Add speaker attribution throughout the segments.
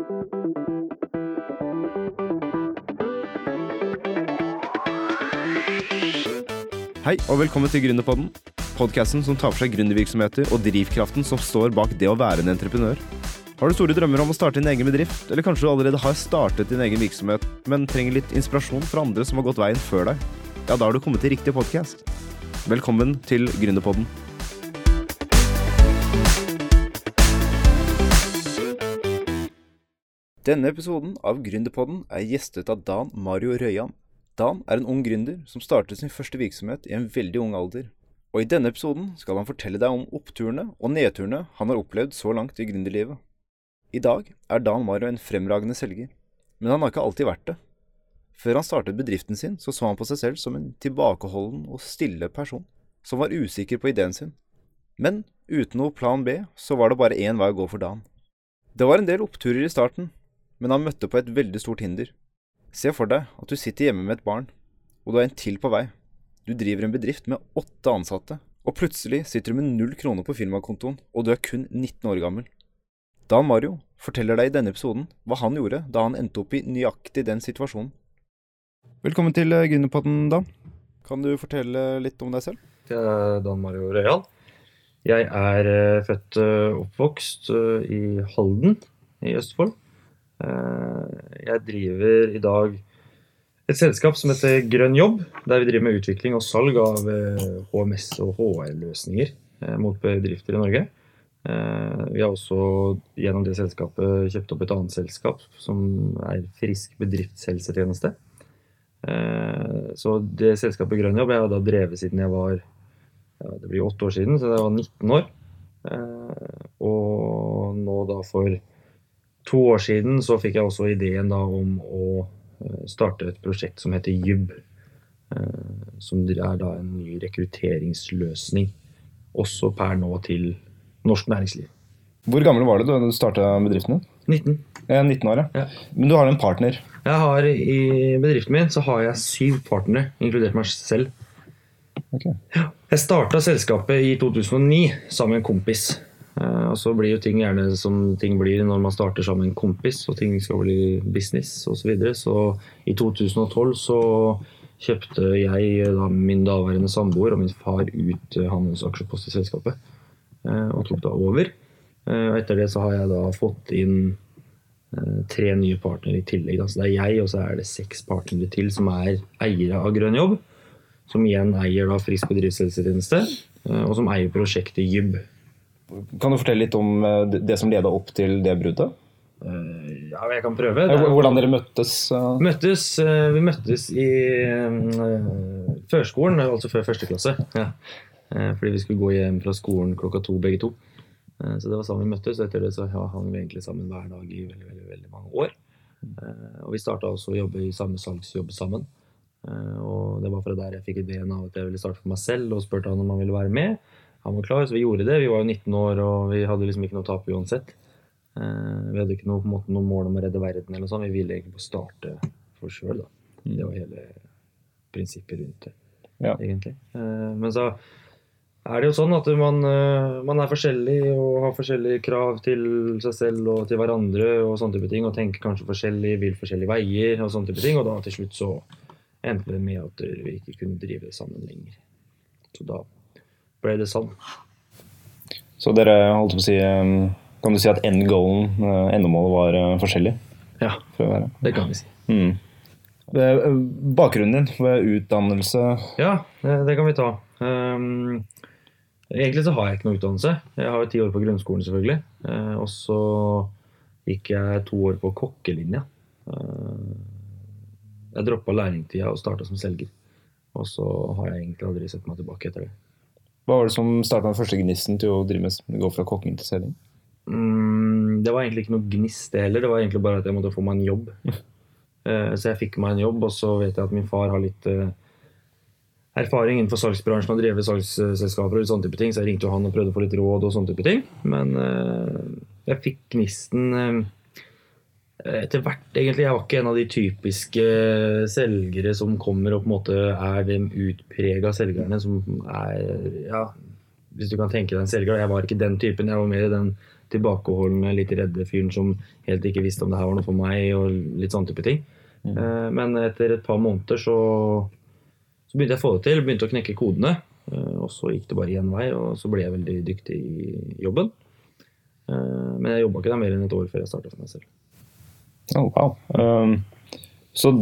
Speaker 1: Hei, og velkommen til Gründerpodden. Podkasten som tar for seg gründervirksomheter og drivkraften som står bak det å være en entreprenør. Har du store drømmer om å starte din egen bedrift, eller kanskje du allerede har startet din egen virksomhet, men trenger litt inspirasjon fra andre som har gått veien før deg? Ja, da har du kommet til riktig podkast. Velkommen til Gründerpodden. Denne episoden av Gründerpodden er gjestet av Dan Mario Røyan. Dan er en ung gründer som startet sin første virksomhet i en veldig ung alder. Og i denne episoden skal han fortelle deg om oppturene og nedturene han har opplevd så langt i gründerlivet. I dag er Dan Mario en fremragende selger, men han har ikke alltid vært det. Før han startet bedriften sin, så så han på seg selv som en tilbakeholden og stille person, som var usikker på ideen sin. Men uten noe plan B, så var det bare én vei å gå for Dan. Det var en del oppturer i starten, men han møtte på et veldig stort hinder. Se for deg at du sitter hjemme med et barn, og du har en til på vei. Du driver en bedrift med åtte ansatte, og plutselig sitter du med null kroner på firmakontoen, og du er kun 19 år gammel. Dan Mario forteller deg i denne episoden hva han gjorde da han endte opp i nøyaktig den situasjonen. Velkommen til eh, Gründerpodden, Dan. Kan du fortelle litt om deg selv?
Speaker 2: Jeg er Dan Mario Røyal. Jeg er eh, født og oppvokst eh, i Halden i Østfold. Jeg driver i dag et selskap som heter Grønn jobb, der vi driver med utvikling og salg av HMS- og HR-løsninger mot bedrifter i Norge. Vi har også gjennom det selskapet kjøpt opp et annet selskap som er Frisk bedriftshelsetjeneste. Så det selskapet Grønn jobb jeg har da drevet siden jeg var ja, det blir åtte år siden, så jeg var 19 år. Og nå da for to år siden så fikk jeg også ideen da om å starte et prosjekt som heter Jubb. Som er da en ny rekrutteringsløsning. Også per nå til norsk næringsliv.
Speaker 1: Hvor gammel var du da du starta bedriften din?
Speaker 2: 19.
Speaker 1: Jeg er 19 år, ja.
Speaker 2: Ja.
Speaker 1: Men du har en partner.
Speaker 2: Jeg har I bedriften min så har jeg syv partnere, inkludert meg selv.
Speaker 1: Okay.
Speaker 2: Jeg starta selskapet i 2009 sammen med en kompis. Eh, Og så blir jo ting gjerne som ting blir når man starter med en kompis, og ting skal bli business osv. Så, videre. så i 2012 så kjøpte jeg da min daværende samboer og min far ut eh, hans aksjepost i selskapet. eh, Og tok da over. Eh, Og etter det så har jeg da fått inn eh, tre nye partnere i tillegg. Så det er jeg, og så er det seks partnere til som er eiere av Grønn jobb. Som igjen eier da Frisk bedriftshelsetjeneste, eh, og som eier prosjektet Jubb.
Speaker 1: Kan du fortelle litt om eh, det- som leda opp til det bruddet?
Speaker 2: Eh, Ja, jeg kan prøve.
Speaker 1: Eh, Hvordan dere møttes?
Speaker 2: Møttes, vi møttes i førskolen, altså før første klasse. Ja. Fordi vi skulle gå hjem fra skolen klokka to begge to. Så det var sånn vi møttes. og Etter det så hang vi egentlig sammen hver dag i veldig, veldig, veldig mange år. Og vi starta også å jobbe i samme salgsjobb sammen. Og det var fra der jeg fikk ideen av at jeg ville starte for meg selv, og spurte han om han ville være med. Han var klar, så vi gjorde det. Vi var jo 19 år, og vi hadde liksom ikke noe å tape uansett. Eh, Vi hadde ikke noe, måte, noe mål om å redde verden, eller noe sånt. vi ville egentlig bare starte for sjøl, da. Det var hele prinsippet rundt det,
Speaker 1: Ja.
Speaker 2: egentlig. Eh, Men så er det jo sånn at man, eh, man er forskjellig og har forskjellige krav til seg selv og til hverandre og sånne type ting, og tenker kanskje forskjellig, vil forskjellige veier og sånne type ting, og da til slutt så endte det med at vi ikke kunne drive det sammen lenger. Så da ble det sånn.
Speaker 1: Så dere holdt på å si eh, Kan du si at end goalen, eh, endemålet, var eh, forskjellig?
Speaker 2: Ja, det kan vi si.
Speaker 1: Mm. Eh, Bakgrunnen din ved utdannelse
Speaker 2: Ja, det, det kan vi ta. Um, egentlig så har jeg ikke noe utdannelse. Jeg har jo ti år på grunnskolen, selvfølgelig. Uh, og så gikk jeg to år på kokkelinja. Uh, jeg droppa lærlingtida og starta som selger. Og så har jeg egentlig aldri sett meg tilbake etter det.
Speaker 1: Hva var det som starta den første gnisten til å drive med, gå fra kokking til selging?
Speaker 2: Mm, det var egentlig ikke noe gnist, det heller. Det var egentlig bare at jeg måtte få meg en jobb. Eh, så jeg fikk meg en jobb, og så vet jeg at min far har litt uh, erfaring innenfor salgsbransjen og drevet salgsselskaper og sånne type ting, så jeg ringte jo han og prøvde å få litt råd og sånne type ting. Men eh, jeg fikk gnisten eh, etter hvert, egentlig. Jeg var ikke en av de typiske selgere som kommer og på en måte er de utprega selgerne som er Ja, hvis du kan tenke deg en selger. Jeg var ikke den typen. Jeg var mer den tilbakeholdne, litt redde fyren som helt ikke visste om det her var noe for meg, og litt sånn type ting. Mm. Men etter et par måneder så, så begynte jeg å få det til, begynte å knekke kodene. Eh, Og så gikk det bare én vei, og så ble jeg veldig dyktig i jobben. Eh, Men jeg jobba ikke der mer enn et år før jeg starta for meg selv.
Speaker 1: Oh, wow. Um, så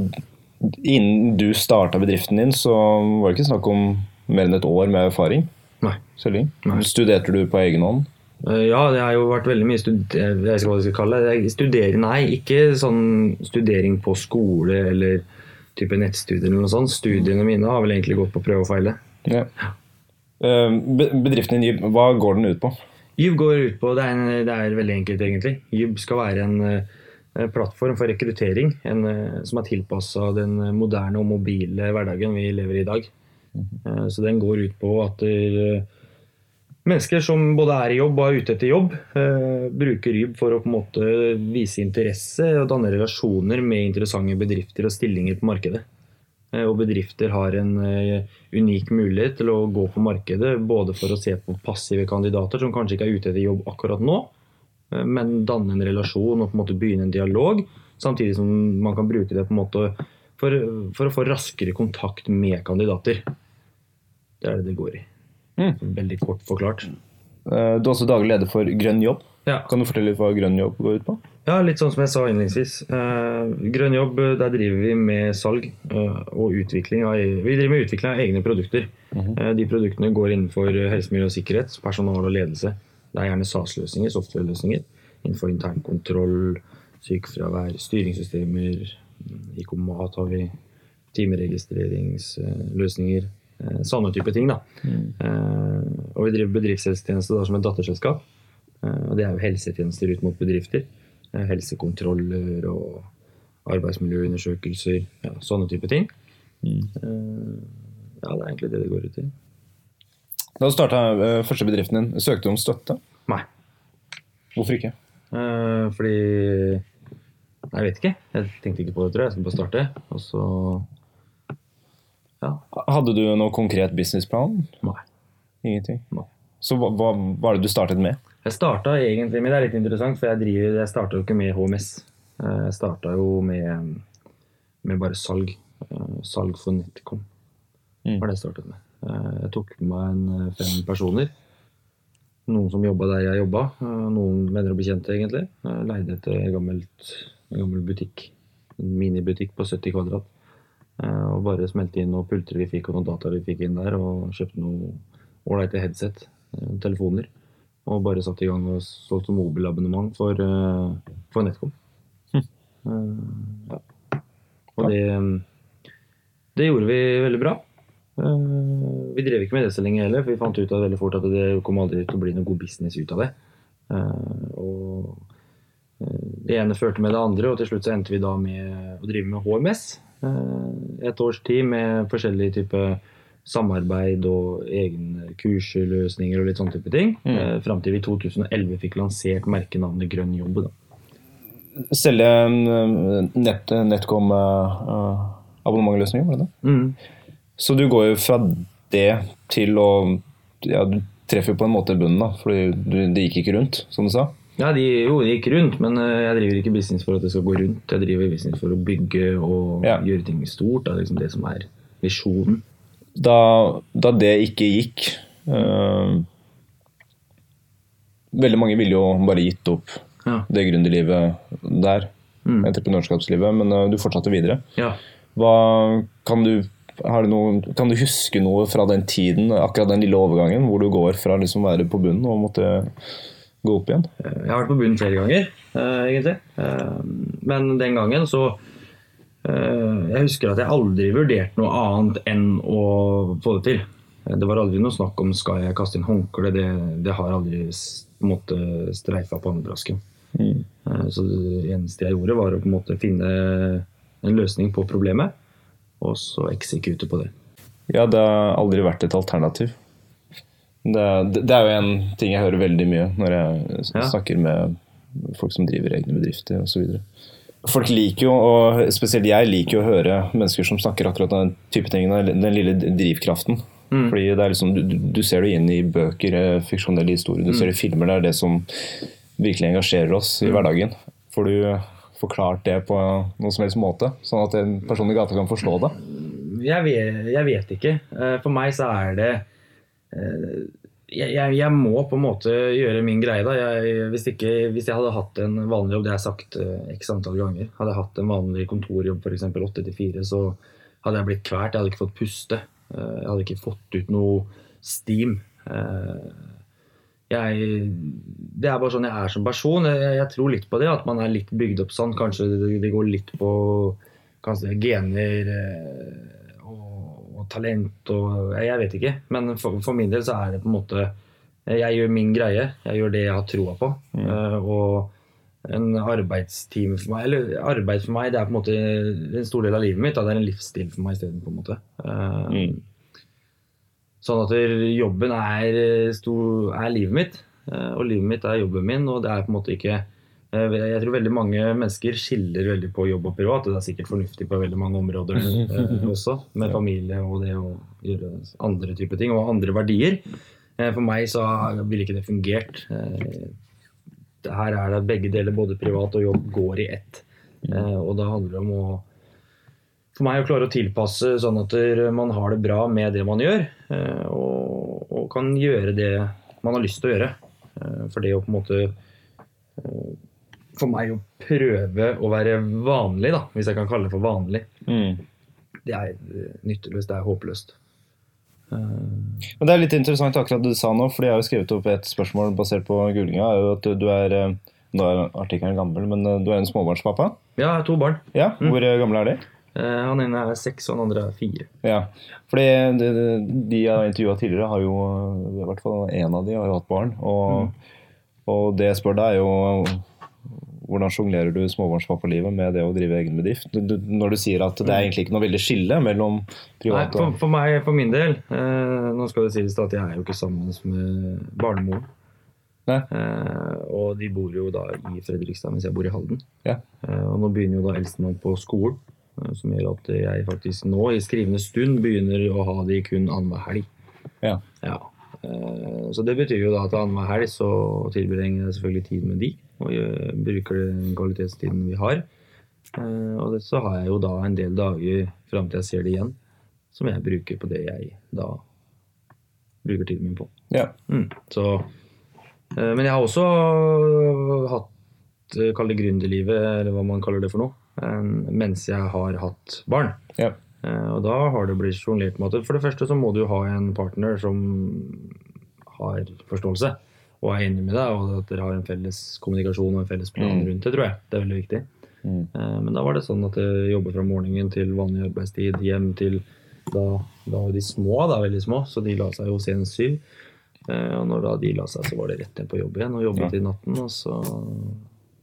Speaker 1: innen du starta bedriften din, så var det ikke snakk om mer enn et år med erfaring?
Speaker 2: Nei. Nei.
Speaker 1: Studerte du på egen hånd?
Speaker 2: Eh, Ja, det har jo vært veldig mye studer... Jeg ikke hva jeg skal kalle det. Studere, nei, ikke sånn studering på skole eller type nettstudier eller noe sånt. Studiene mine har vel egentlig gått på prøve og feile.
Speaker 1: Ja. Um, bedriften din, hva går den ut på?
Speaker 2: Jyb går ut på, det er, en, det er veldig enkelt egentlig. Jyb skal være en eh, plattform for rekruttering en, eh, som er tilpassa den moderne og mobile hverdagen vi lever i i dag. Eh, Så den går ut på at eh, mennesker som både er i jobb og er ute etter jobb, eh, bruker Ryb for å på en måte vise interesse og danne relasjoner med interessante bedrifter og stillinger på markedet. Eh, Og bedrifter har en eh, unik mulighet til å gå på markedet både for å se på passive kandidater som kanskje ikke er ute etter jobb akkurat nå, eh, men danne en relasjon og på en måte begynne en dialog, samtidig som man kan bruke det på en måte for, for å få raskere kontakt med kandidater. Det er det det går i.
Speaker 1: Mm.
Speaker 2: Veldig kort forklart.
Speaker 1: Uh, du er også daglig leder for Grønn jobb.
Speaker 2: Ja.
Speaker 1: Kan du fortelle litt hva Grønn jobb går ut på?
Speaker 2: Ja, litt sånn som jeg sa innledningsvis. Eh, grønn jobb, eh, der driver vi med salg eh, og utvikling av e- Vi driver med utvikling av egne produkter. Eh, de produktene går innenfor eh, helse, miljø og sikkerhet, personal og ledelse. Det er gjerne SAS-løsninger, software-løsninger. Innenfor internkontroll, sykefravær, styringssystemer. IKOMAT IK-mat har vi. Timeregistreringsløsninger. Eh, sånne type ting, da. Mm. og vi driver bedriftshelsetjeneste da, som et datterselskap. Eh, Og det er jo helsetjenester ut mot bedrifter. Eh, Helsekontroller og arbeidsmiljøundersøkelser. Ja, sånne type ting. Mm. Ja, det er egentlig det det går ut i.
Speaker 1: Da du starta første bedriften din, søkte du om støtte?
Speaker 2: Nei.
Speaker 1: Hvorfor ikke?
Speaker 2: Eh, fordi Jeg vet ikke. Jeg tenkte ikke på det, tror jeg. Jeg skulle bare starte. Og så Ja.
Speaker 1: Hadde du noen konkret businessplan?
Speaker 2: Nei.
Speaker 1: Ingenting?
Speaker 2: Nei.
Speaker 1: Så hva, hva var det du startet med?
Speaker 2: Jeg starta egentlig med det er litt interessant, for jeg, driver, jeg starta jo ikke med HMS. Eh, Jeg starta jo med, med bare salg. Eh, Salg for NetCom.
Speaker 1: Mm.
Speaker 2: var det jeg startet med. Eh, Jeg tok med meg en eh, fem personer. Noen som jobba der jeg jobba. eh, Noen venner og bekjente, egentlig. Jeg Leide et gammelt, en gammel butikk. En minibutikk på 70 kvadrat. Og bare smelte inn noen pulter vi fikk, og noen data vi fikk inn der. Og kjøpte noe ålreite headset, telefoner. Og bare satte i gang og solgte mobilabonnement for, for NetCom. Eh, ja. Og det, det gjorde vi veldig bra. Eh, Vi drev ikke med det så lenge heller, for vi fant ut av veldig fort at det kom aldri til å bli noe god business ut av det. Eh, Og eh, det ene førte med det andre, og til slutt så endte vi da med å drive med HMS. Et års tid med forskjellige typer samarbeid og egne kursløsninger og litt sånne type ting.
Speaker 1: Mm.
Speaker 2: Fram til vi i 2011 fikk lansert merkenavnet Grønn jobb. Da.
Speaker 1: Selge nett, Netcom-abonnementløsninger, var det det?
Speaker 2: Mm.
Speaker 1: Så du går jo fra det til å Ja, du treffer på en måte bunnen, da, for det gikk ikke rundt, som du sa.
Speaker 2: Ja, de, jo, det gikk rundt, men eh, jeg driver ikke business for at det skal gå rundt. Jeg driver business for å bygge og
Speaker 1: Ja.
Speaker 2: gjøre ting stort. Det er liksom det som er visjonen.
Speaker 1: Da, da det ikke gikk øh, Veldig mange ville jo bare gitt opp
Speaker 2: Ja.
Speaker 1: det gründerlivet der,
Speaker 2: Mm.
Speaker 1: entreprenørskapslivet, men øh, du fortsatte videre.
Speaker 2: ja.
Speaker 1: Hva, kan, du, har du noe, kan du huske noe fra den tiden, akkurat den lille overgangen, hvor du går fra liksom å være på bunnen og måtte gå opp igjen?
Speaker 2: Eh, Jeg har vært på bunnen flere ganger, eh, egentlig. Eh, men den gangen så Jeg husker at jeg aldri vurderte noe annet enn å få det til. Det var aldri noe snakk om skal jeg kaste inn håndkle. Det, det har aldri s- på en måte streifa pannebrasken.
Speaker 1: Mm.
Speaker 2: Så det eneste jeg gjorde, var å på en måte finne en løsning på problemet, og så eksekute på det.
Speaker 1: Ja, det har aldri vært et alternativ. Det, det, det er jo en ting jeg hører veldig mye når jeg
Speaker 2: Ja.
Speaker 1: snakker med folk som driver egne bedrifter osv. Folk liker jo, og spesielt jeg liker jo å høre mennesker som snakker akkurat den type tingene, den lille drivkraften.
Speaker 2: Mm.
Speaker 1: Fordi det er liksom, du, du ser det inn i bøker, eh, fiksjonelle historier, du ser det i filmer. Det er det som virkelig engasjerer oss i hverdagen. For du forklart det på noen som helst måte, sånn at en person i gata kan forstå det?
Speaker 2: Jeg vet, jeg vet ikke. Eh, For meg så er det eh, jeg, jeg, må på en måte gjøre min greie. da. Jeg, hvis, ikke, hvis jeg hadde hatt en vanlig jobb, det har jeg sagt eh, x antall ganger Hadde jeg hatt en vanlig kontorjobb f.eks. 8 til 4, så hadde jeg blitt kvært. Jeg hadde ikke fått puste. Jeg hadde ikke fått ut noe steam. Jeg, det er bare sånn jeg er som person. Jeg, jeg tror litt på det, at man er litt bygd opp sånn. Kanskje det, det går litt på kanskje gener eh, og, og talent og jeg, jeg vet ikke. Men for, for min del så er det på en måte Jeg gjør min greie. Jeg gjør det jeg har troa på. Eh, og en arbeidstime for meg Eller arbeid for meg, det er på en måte en stor del av livet mitt. Da. Det er en livsstil for meg isteden, på en måte. Eh,
Speaker 1: Mm.
Speaker 2: Sånn at jobben er, stor, er livet mitt, eh, og livet mitt er jobben min. Og det er på en måte ikke eh, Jeg tror veldig mange mennesker skiller veldig på jobb og privat, og det er sikkert fornuftig på veldig mange områder eh, også, med familie og det å gjøre andre typer ting, og andre verdier. Eh, For meg så ville ikke det fungert. Eh, Her er det begge deler, både privat og jobb, går i ett. Eh, Og da handler det om å for meg å klare å tilpasse sånn at man har det bra med det man gjør, eh, og, og kan gjøre det man har lyst til å gjøre. Eh, For det å på en måte eh, For meg å prøve å være vanlig, da, hvis jeg kan kalle det for vanlig,
Speaker 1: Mm.
Speaker 2: det er nytteløst. Det er håpløst.
Speaker 1: Men det er litt interessant akkurat det du sa nå, fordi jeg har jo skrevet opp et spørsmål basert på gulinga. er jo at du er, Nå er artikkelen gammel, men du er en småbarnspappa.
Speaker 2: Ja, jeg har to barn.
Speaker 1: Ja, Hvor mm. gamle er de?
Speaker 2: Eh, Han ene er seks, og han andre er fire.
Speaker 1: Ja, fordi de, de- jeg har intervjua tidligere, har jo i hvert fall én av de har jo hatt barn. Og, og det jeg spør deg, er jo hvordan sjonglerer du småbarnspappalivet med det å drive egen bedrift? Når du sier at det er egentlig ikke noe veldig skille mellom privat
Speaker 2: og
Speaker 1: og
Speaker 2: for meg, for min del eh, Nå skal det sies at jeg er jo ikke sammen med barnemoren.
Speaker 1: Nei.
Speaker 2: Eh, og de bor jo da i Fredrikstad, mens jeg bor i Halden.
Speaker 1: Ja.
Speaker 2: Eh, og nå begynner jo da eldstemann på skolen, som gjør at jeg faktisk nå i skrivende stund begynner å ha de kun annenhver helg.
Speaker 1: Ja.
Speaker 2: Ja. Eh, så det betyr jo da at annenhver helg så tilbringer jeg selvfølgelig tid med de, og bruker den kvalitetstiden vi har. Eh, og så har jeg jo da en del dager fram til jeg ser det igjen, som jeg bruker på det jeg da bruker tiden min på.
Speaker 1: Ja.
Speaker 2: Mm. Så, eh, men jeg har også hatt eh, Kall det gründerlivet, eller hva man kaller det for noe, eh, mens jeg har hatt barn.
Speaker 1: ja.
Speaker 2: Eh, Og da har det blitt sjonglert med at for det første så må du ha en partner som har forståelse og er enig med deg, og at dere har en felles kommunikasjon og en felles plan
Speaker 1: Mm.
Speaker 2: rundt det, tror jeg. Det er veldig viktig.
Speaker 1: Mm.
Speaker 2: Eh, Men da var det sånn at jeg jobber fra morgenen til vanlig arbeidstid, hjem til da, da var de små, da veldig små, så de la seg jo senest syv. Eh, Og når da de la seg, så var det rett igjen på jobb igjen og jobbet
Speaker 1: Ja.
Speaker 2: i natten, og så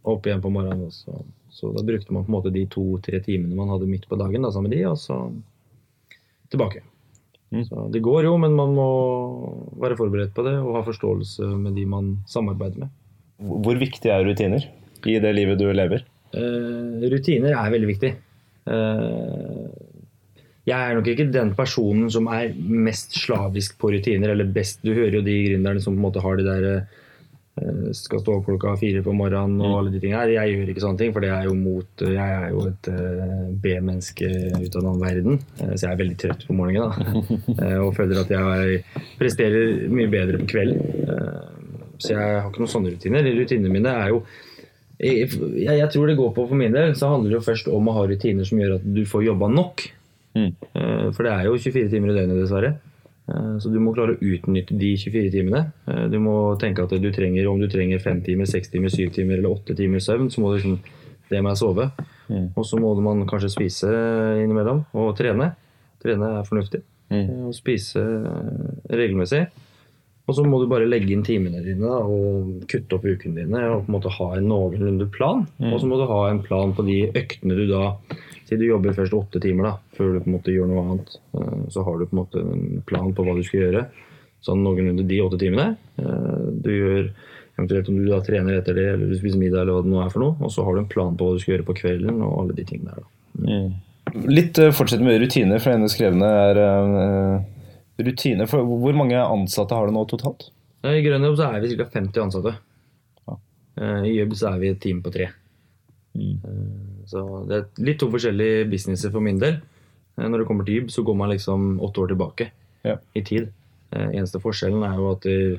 Speaker 2: opp igjen på morgenen. Og så, så da brukte man på en måte de to-tre timene man hadde midt på dagen da, sammen med de, og så tilbake.
Speaker 1: Mm.
Speaker 2: Så det går jo, men man må være forberedt på det og ha forståelse med de man samarbeider med.
Speaker 1: Hvor viktig er rutiner i det livet du lever?
Speaker 2: Eh, rutiner er veldig viktig. Eh, jeg er nok ikke den personen som er mest slavisk på rutiner, eller best Du hører jo de gründerne som på en måte har de der eh, skal stå opp klokka fire på morgenen og alle de tingene her. Jeg gjør ikke sånne ting, for det er jo mot Jeg er jo et eh, B-menneske ut av en annen verden, eh, så jeg er veldig trøtt på morgenen da. Eh, og føler at jeg presterer mye bedre på kvelden. Eh, så jeg har ikke noen sånne rutiner. Rutinene mine er jo jeg, jeg tror det går på for min del, så handler det jo først om å ha rutiner som gjør at du får jobba nok.
Speaker 1: Mm.
Speaker 2: Eh, For det er jo 24 timer i døgnet, dessverre. Eh, Så du må klare å utnytte de 24 timene. Eh, Du må tenke at du trenger, om du trenger 5 timer, 6 timer, 7 timer eller 8 timer søvn, så må du liksom Det med å sove.
Speaker 1: Mm.
Speaker 2: Og så må man kanskje spise innimellom og trene. Trene er fornuftig.
Speaker 1: Mm.
Speaker 2: Og spise regelmessig. Og så må du bare legge inn timene dine da, og kutte opp ukene dine og på en måte ha en noenlunde plan.
Speaker 1: Mm.
Speaker 2: Og så må du ha en plan på de øktene du da Si du jobber først åtte timer da, før du på en måte gjør noe annet. Eh, Så har du på en måte en plan på hva du skal gjøre. Sånn noenlunde de åtte timene. Eh, Du gjør eventuelt om du da trener etter det, eller du spiser middag, eller hva det nå er for noe. Og så har du en plan på hva du skal gjøre på kvelden, og alle de tingene der. da.
Speaker 1: Litt uh, fortsett med rutiner, for en av skrevne er uh, rutiner. For hvor mange ansatte har du nå totalt?
Speaker 2: I Grønn jobb så er vi ca. 50 ansatte. Ja. I jobb så er vi et team på tre.
Speaker 1: Mm.
Speaker 2: Så det er litt to forskjellige businesser for min del. Eh, Når det kommer til jobb, så går man liksom åtte år tilbake
Speaker 1: Ja.
Speaker 2: i tid. Eh, Eneste forskjellen er jo at eh,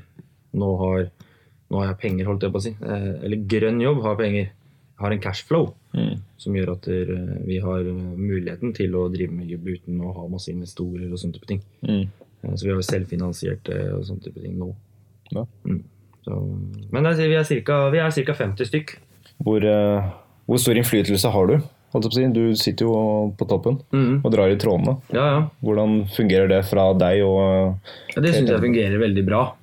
Speaker 2: nå har, nå har jeg penger, holdt jeg på å si. Eller grønn jobb har penger. Jeg Har en cashflow
Speaker 1: Mm.
Speaker 2: som gjør at vi har muligheten til å drive med jobb uten å ha masse investorer og sånne type ting.
Speaker 1: Mm.
Speaker 2: Så vi har jo selvfinansiert og sånne type ting nå.
Speaker 1: Ja.
Speaker 2: Mm. Så, men vi er cirka, vi ca. 50 stykk.
Speaker 1: Hvor, eh, hvor stor innflytelse har du? Du sitter jo på toppen
Speaker 2: Mm.
Speaker 1: og drar i trådene.
Speaker 2: Ja, ja.
Speaker 1: Hvordan fungerer det fra deg og
Speaker 2: Ja, Det syns jeg fungerer veldig bra.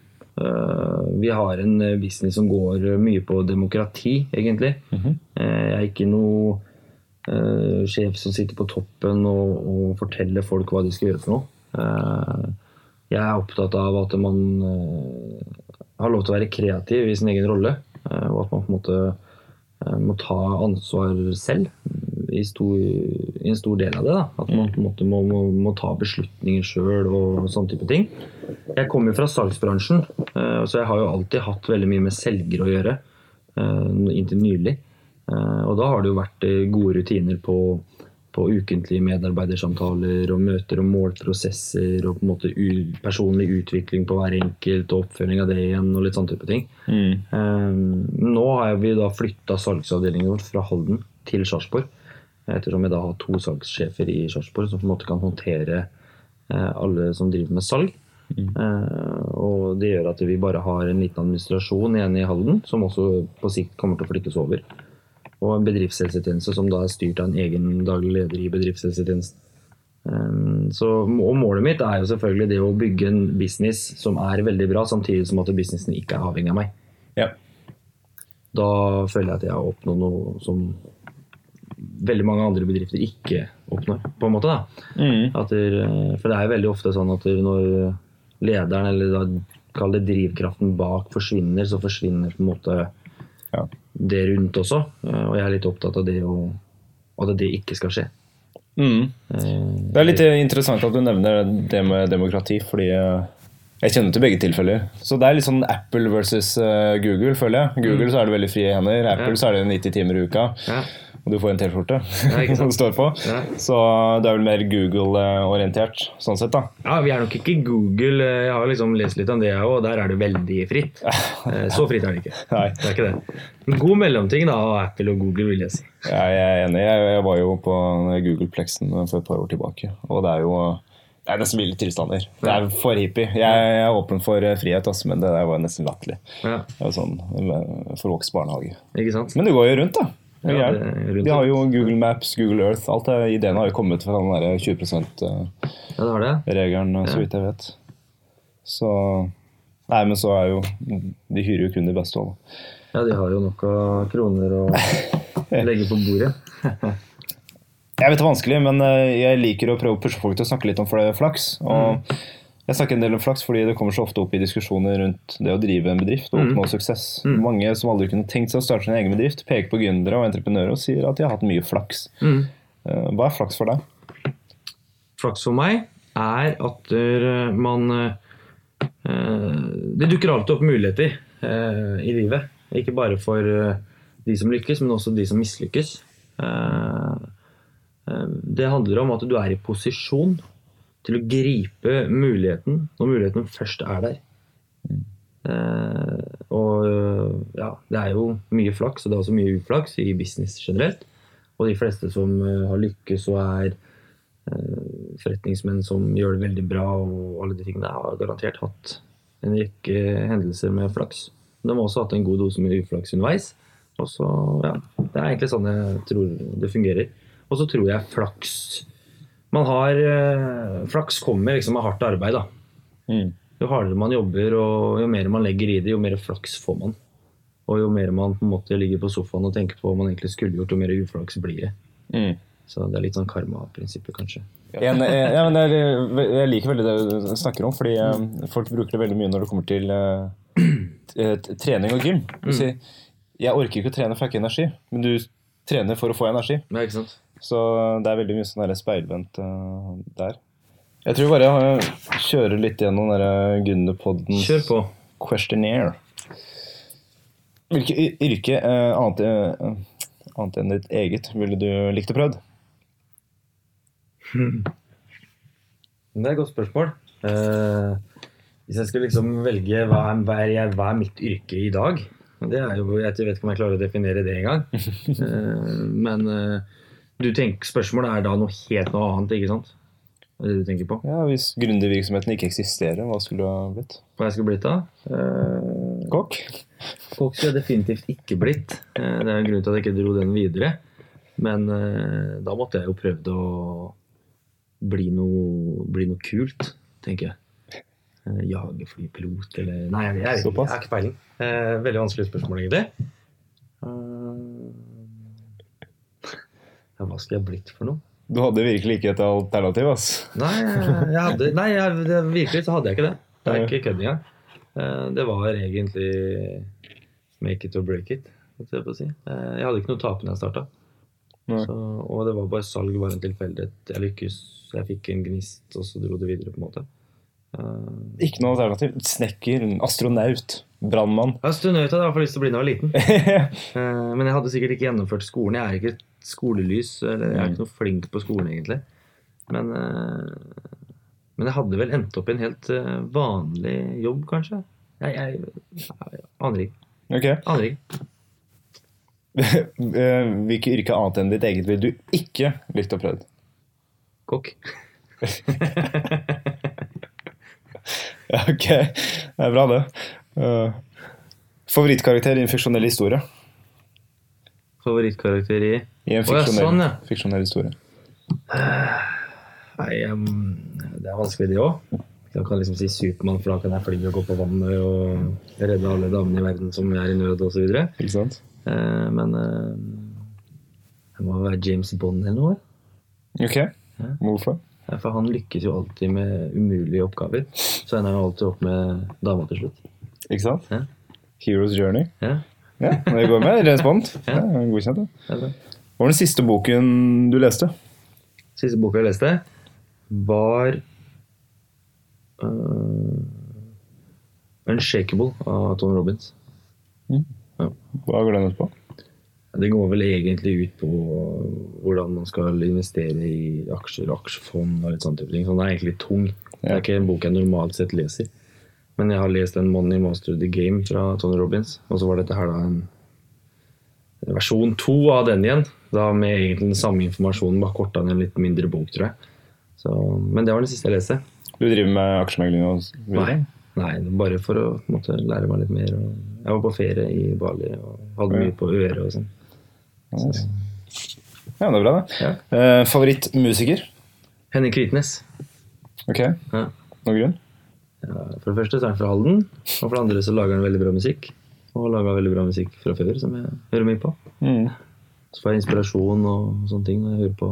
Speaker 2: Eh, vi har en eh, business som går mye på demokrati, egentlig.
Speaker 1: Mm
Speaker 2: -hmm. jeg er ikke noe eh, sjef som sitter på toppen og, og forteller folk hva de skal gjøre for noe. Eh, jeg er opptatt av at man eh, har lov til å være kreativ i sin egen rolle. eh, og at man på en måte eh, må ta ansvar selv i, stor, i en stor del av det. Da. At man på en måte må, må, må ta beslutninger sjøl og sånne type ting. Jeg kommer fra salgsbransjen, eh, så jeg har jo alltid hatt veldig mye med selger å gjøre. eh, Inntil nylig. Eh, Og da har det jo vært eh, gode rutiner på, på ukentlige medarbeidersamtaler og møter og målprosesser og på en måte personlig utvikling på hver enkelt og oppfølging av det igjen og litt sånn type ting. Eh, Nå har vi da flytta salgsavdelingen vår fra Halden til Sarpsborg. Ettersom vi da har to salgssjefer i Sarpsborg som på en måte kan håndtere uh, alle som driver med salg. Eh, og det gjør at vi bare har en liten administrasjon igjen i Halden, som også på sikt kommer til å flyttes over. Og en bedriftshelsetjeneste som da er styrt av en egen daglig leder i bedriftshelsetjenesten. Eh, Så, og målet mitt er jo selvfølgelig det å bygge en business som er veldig bra, samtidig som at businessen ikke er avhengig av meg.
Speaker 1: Ja.
Speaker 2: Da føler jeg at jeg har oppnådd noe som veldig mange andre bedrifter ikke oppnår. på en måte da.
Speaker 1: Mm.
Speaker 2: At der, eh, for det er jo veldig ofte sånn at når lederen, eller da kall det drivkraften bak, forsvinner, så forsvinner på en måte
Speaker 1: Ja.
Speaker 2: det rundt også. Eh, Og jeg er litt opptatt av det å, at det ikke skal skje.
Speaker 1: Mm.
Speaker 2: Eh,
Speaker 1: Det er litt interessant at du nevner det med demokrati, fordi eh, jeg kjenner til begge tilfeller. Så det er litt sånn Apple versus Google, føler jeg. Google så er det veldig frie hender. Apple
Speaker 2: Ja.
Speaker 1: så er det 90 timer i uka.
Speaker 2: Ja.
Speaker 1: Og du får en T-skjorte som det står på.
Speaker 2: Ja.
Speaker 1: Så det er vel mer Google-orientert sånn sett, da.
Speaker 2: Ja, Vi er nok ikke Google. Jeg har liksom lest litt om det, jeg òg. Der er det veldig fritt. Eh, Så fritt er det ikke.
Speaker 1: Nei,
Speaker 2: Det er ikke det. En god mellomting da, av Apple og Google, vil jeg si.
Speaker 1: jeg er enig. Jeg, var jo på Google-plexen for et par år tilbake, og det er jo det er nesten ville tilstander. Det er for hippie. Jeg, jeg er åpen for eh, frihet, altså, men det der var nesten latterlig.
Speaker 2: Ja,
Speaker 1: Det var sånn for forvokst barnehage.
Speaker 2: ikke sant?
Speaker 1: Men du går jo rundt, da. Er
Speaker 2: Ja, det.
Speaker 1: De har jo Google Maps, Google Earth. Alt det, Ideene har jo kommet fra den der 20 %-regelen,
Speaker 2: Ja, det har det.
Speaker 1: så vidt jeg vet. Så Nei, men så er jo De hyrer jo kun de beste òg.
Speaker 2: Ja, de har jo nok av kroner å legge på bordet.
Speaker 1: Jeg vet det er vanskelig, men eh, jeg liker å prøve å pushe folk til å snakke litt om flaks. Og
Speaker 2: Mm.
Speaker 1: Jeg snakker en del om flaks fordi det kommer så ofte opp i diskusjoner rundt det å drive en bedrift og
Speaker 2: Mm.
Speaker 1: oppnå suksess. Mange som aldri kunne tenkt seg å starte sin egen bedrift, peker på gründere og entreprenører og sier at de har hatt mye flaks.
Speaker 2: Mm.
Speaker 1: Eh, Hva er flaks for deg?
Speaker 2: Flaks for meg er at eh, man eh, Det dukker alltid opp muligheter i livet. Ikke bare for de som lykkes, men også de som mislykkes. Det handler om at du er i posisjon til å gripe muligheten når muligheten først er der. Eh, og eh, ja, det er jo mye flaks, og det er også mye uflaks i business generelt. Og de fleste som eh, har lykkes og er forretningsmenn som gjør det veldig bra, og alle de tingene, har garantert hatt en rekke hendelser med flaks. De har også hatt en god dose med uflaks underveis. Og så, ja, Det er egentlig sånn jeg tror det fungerer. Og så tror jeg flaks Man har eh, Flaks kommer liksom av hardt arbeid. da.
Speaker 1: Mm.
Speaker 2: Jo hardere man jobber og jo mer man legger i det, jo mer flaks får man. Og jo mer man på en måte ligger på sofaen og tenker på hva man egentlig skulle gjort, jo mer uflaks blir det.
Speaker 1: Mm.
Speaker 2: Så det er litt sånn karma-prinsippet, kanskje.
Speaker 1: En, eh, ja, men jeg, jeg liker veldig det du snakker om, fordi eh, folk bruker det veldig mye når det kommer til trening og gym. Du sier 'jeg orker ikke å trene, for jeg har ikke energi', men du trener for å få energi.
Speaker 2: Ja, ikke sant?
Speaker 1: Så det er veldig mye sånn der speilvendt uh, der. Jeg tror bare jeg kjører litt gjennom Gunderpoddens
Speaker 2: Kjør på.
Speaker 1: questionnaire. Hvilket yrke uh, annet, uh, annet enn ditt eget ville du likt å prøve?
Speaker 2: Det er et godt spørsmål. Eh, hvis jeg skulle liksom velge hva er, hva, er jeg, hva er mitt yrke i dag det er jo, Jeg vet ikke om jeg klarer å definere det engang. Uh, men du tenker, spørsmålet er da noe helt noe annet, ikke sant? Det er det du tenker på?
Speaker 1: Ja, Hvis gründervirksomheten ikke eksisterer, hva skulle du ha blitt?
Speaker 2: Hva jeg skulle blitt da? Eh,
Speaker 1: Kokk?
Speaker 2: Kokk skulle jeg definitivt ikke blitt. Eh, Det er en grunn til at jeg ikke dro den videre. Men eh, da måtte jeg jo prøvd å bli noe, bli noe kult, tenker jeg. Eh, Jagerflypilot eller Nei, jeg, jeg, jeg, jeg har ikke peiling. Eh, Veldig vanskelig spørsmål, egentlig. Eh, Ja, hva skulle jeg blitt for noe?
Speaker 1: Du hadde virkelig ikke et alternativ, ass.
Speaker 2: Nei, jeg hadde, nei jeg, virkelig så hadde jeg ikke det. Det er ikke kødd engang. Eh, Det var egentlig make it or break it. Jeg, si. Eh, jeg hadde ikke noe å tape når jeg starta. Og det var bare salg, bare en tilfeldighet. Jeg lykkes, jeg fikk en gnist, og så dro det videre. på en måte. Eh,
Speaker 1: Ikke noe alternativ. Snekker, astronaut, brannmann.
Speaker 2: Astronaut hadde jeg i hvert fall lyst til å bli da jeg var liten. Men jeg hadde sikkert ikke gjennomført skolen. Jeg er ikke skolelys, eller jeg er ikke noe flink på skolen, egentlig. Men, eh, men jeg hadde vel endt opp i en helt eh, vanlig jobb, kanskje. Jeg, jeg, jeg aner ikke.
Speaker 1: Okay.
Speaker 2: Aner ikke.
Speaker 1: Eh, Hvilke yrke annet enn ditt eget ville du ikke likt å prøve?
Speaker 2: Kokk.
Speaker 1: Ok. Det er bra, det. Uh, Favorittkarakter i en fiksjonell historie?
Speaker 2: Favorittkarakter i
Speaker 1: I en
Speaker 2: ja,
Speaker 1: fiksjonell,
Speaker 2: sånn, ja.
Speaker 1: fiksjonell historie.
Speaker 2: Nei, um, det er vanskelig, det òg. Jeg kan liksom si Supermann, for da kan jeg fly og gå på vannet og redde alle damene i verden som er i nød, osv.
Speaker 1: Sant?
Speaker 2: Eh, men uh, det må være James Bond eller noe.
Speaker 1: Ok. Hvorfor?
Speaker 2: Ja, For han lykkes jo alltid med umulige oppgaver. Så ender han alltid opp med dama til slutt.
Speaker 1: Ikke sant?
Speaker 2: Ja.
Speaker 1: Hero's Journey.
Speaker 2: Ja,
Speaker 1: Ja, det går med. Respond.
Speaker 2: Ja.
Speaker 1: Ja, godkjent, det. Hva var den siste boken du leste?
Speaker 2: Siste boka jeg leste, var uh, Unshakable av Tom Robins.
Speaker 1: Hva går den ut på?
Speaker 2: Det går vel egentlig ut på hvordan man skal investere i aksjer, aksjefond og litt sånne type ting. Så den er egentlig tung. Det er ikke en bok jeg normalt sett leser. Men jeg har lest en Money Monster of the Game fra Tony Robins. Og så var dette her da en versjon to av den igjen. Da med egentlig den samme informasjonen, bare korta ned en litt mindre bok, tror jeg. Så, men det var den siste jeg leste.
Speaker 1: Du driver med aksjemegling og videre?
Speaker 2: Nei, bare for å måte, lære meg litt mer. Jeg var på ferie i Bali og hadde mye på øret og sånn.
Speaker 1: Ja, det er bra, det.
Speaker 2: Ja.
Speaker 1: Eh, favorittmusiker?
Speaker 2: Henning Kvitnes.
Speaker 1: Ok,
Speaker 2: Ja.
Speaker 1: noen grunn?
Speaker 2: Ja, for det første så er han fra Halden, og for det andre så lager han veldig bra musikk. Og laga veldig bra musikk fra før, som jeg hører mye på.
Speaker 1: Mm.
Speaker 2: Så får jeg inspirasjon og sånne ting når jeg hører på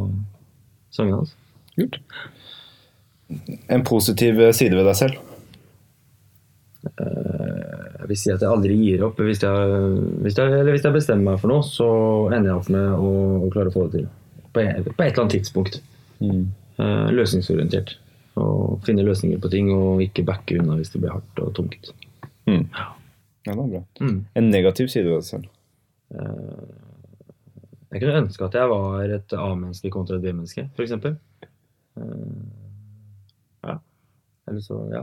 Speaker 2: sangene hans.
Speaker 1: Kult. En positiv side ved deg selv?
Speaker 2: Jeg vil si at jeg aldri gir opp. Hvis jeg, hvis jeg, eller hvis jeg bestemmer meg for noe, så ender jeg opp med å, å klare å få det til. På, et- på et eller annet tidspunkt. Mm. løsningsorientert. Og finne løsninger på ting, og ikke backe unna hvis det blir hardt og tungt.
Speaker 1: Mm. Ja, det er bra.
Speaker 2: Mm.
Speaker 1: En negativ side ved deg selv?
Speaker 2: Jeg kunne ønske at jeg var et A-menneske kontra et B-menneske, f.eks. Ja. Eller så, ja.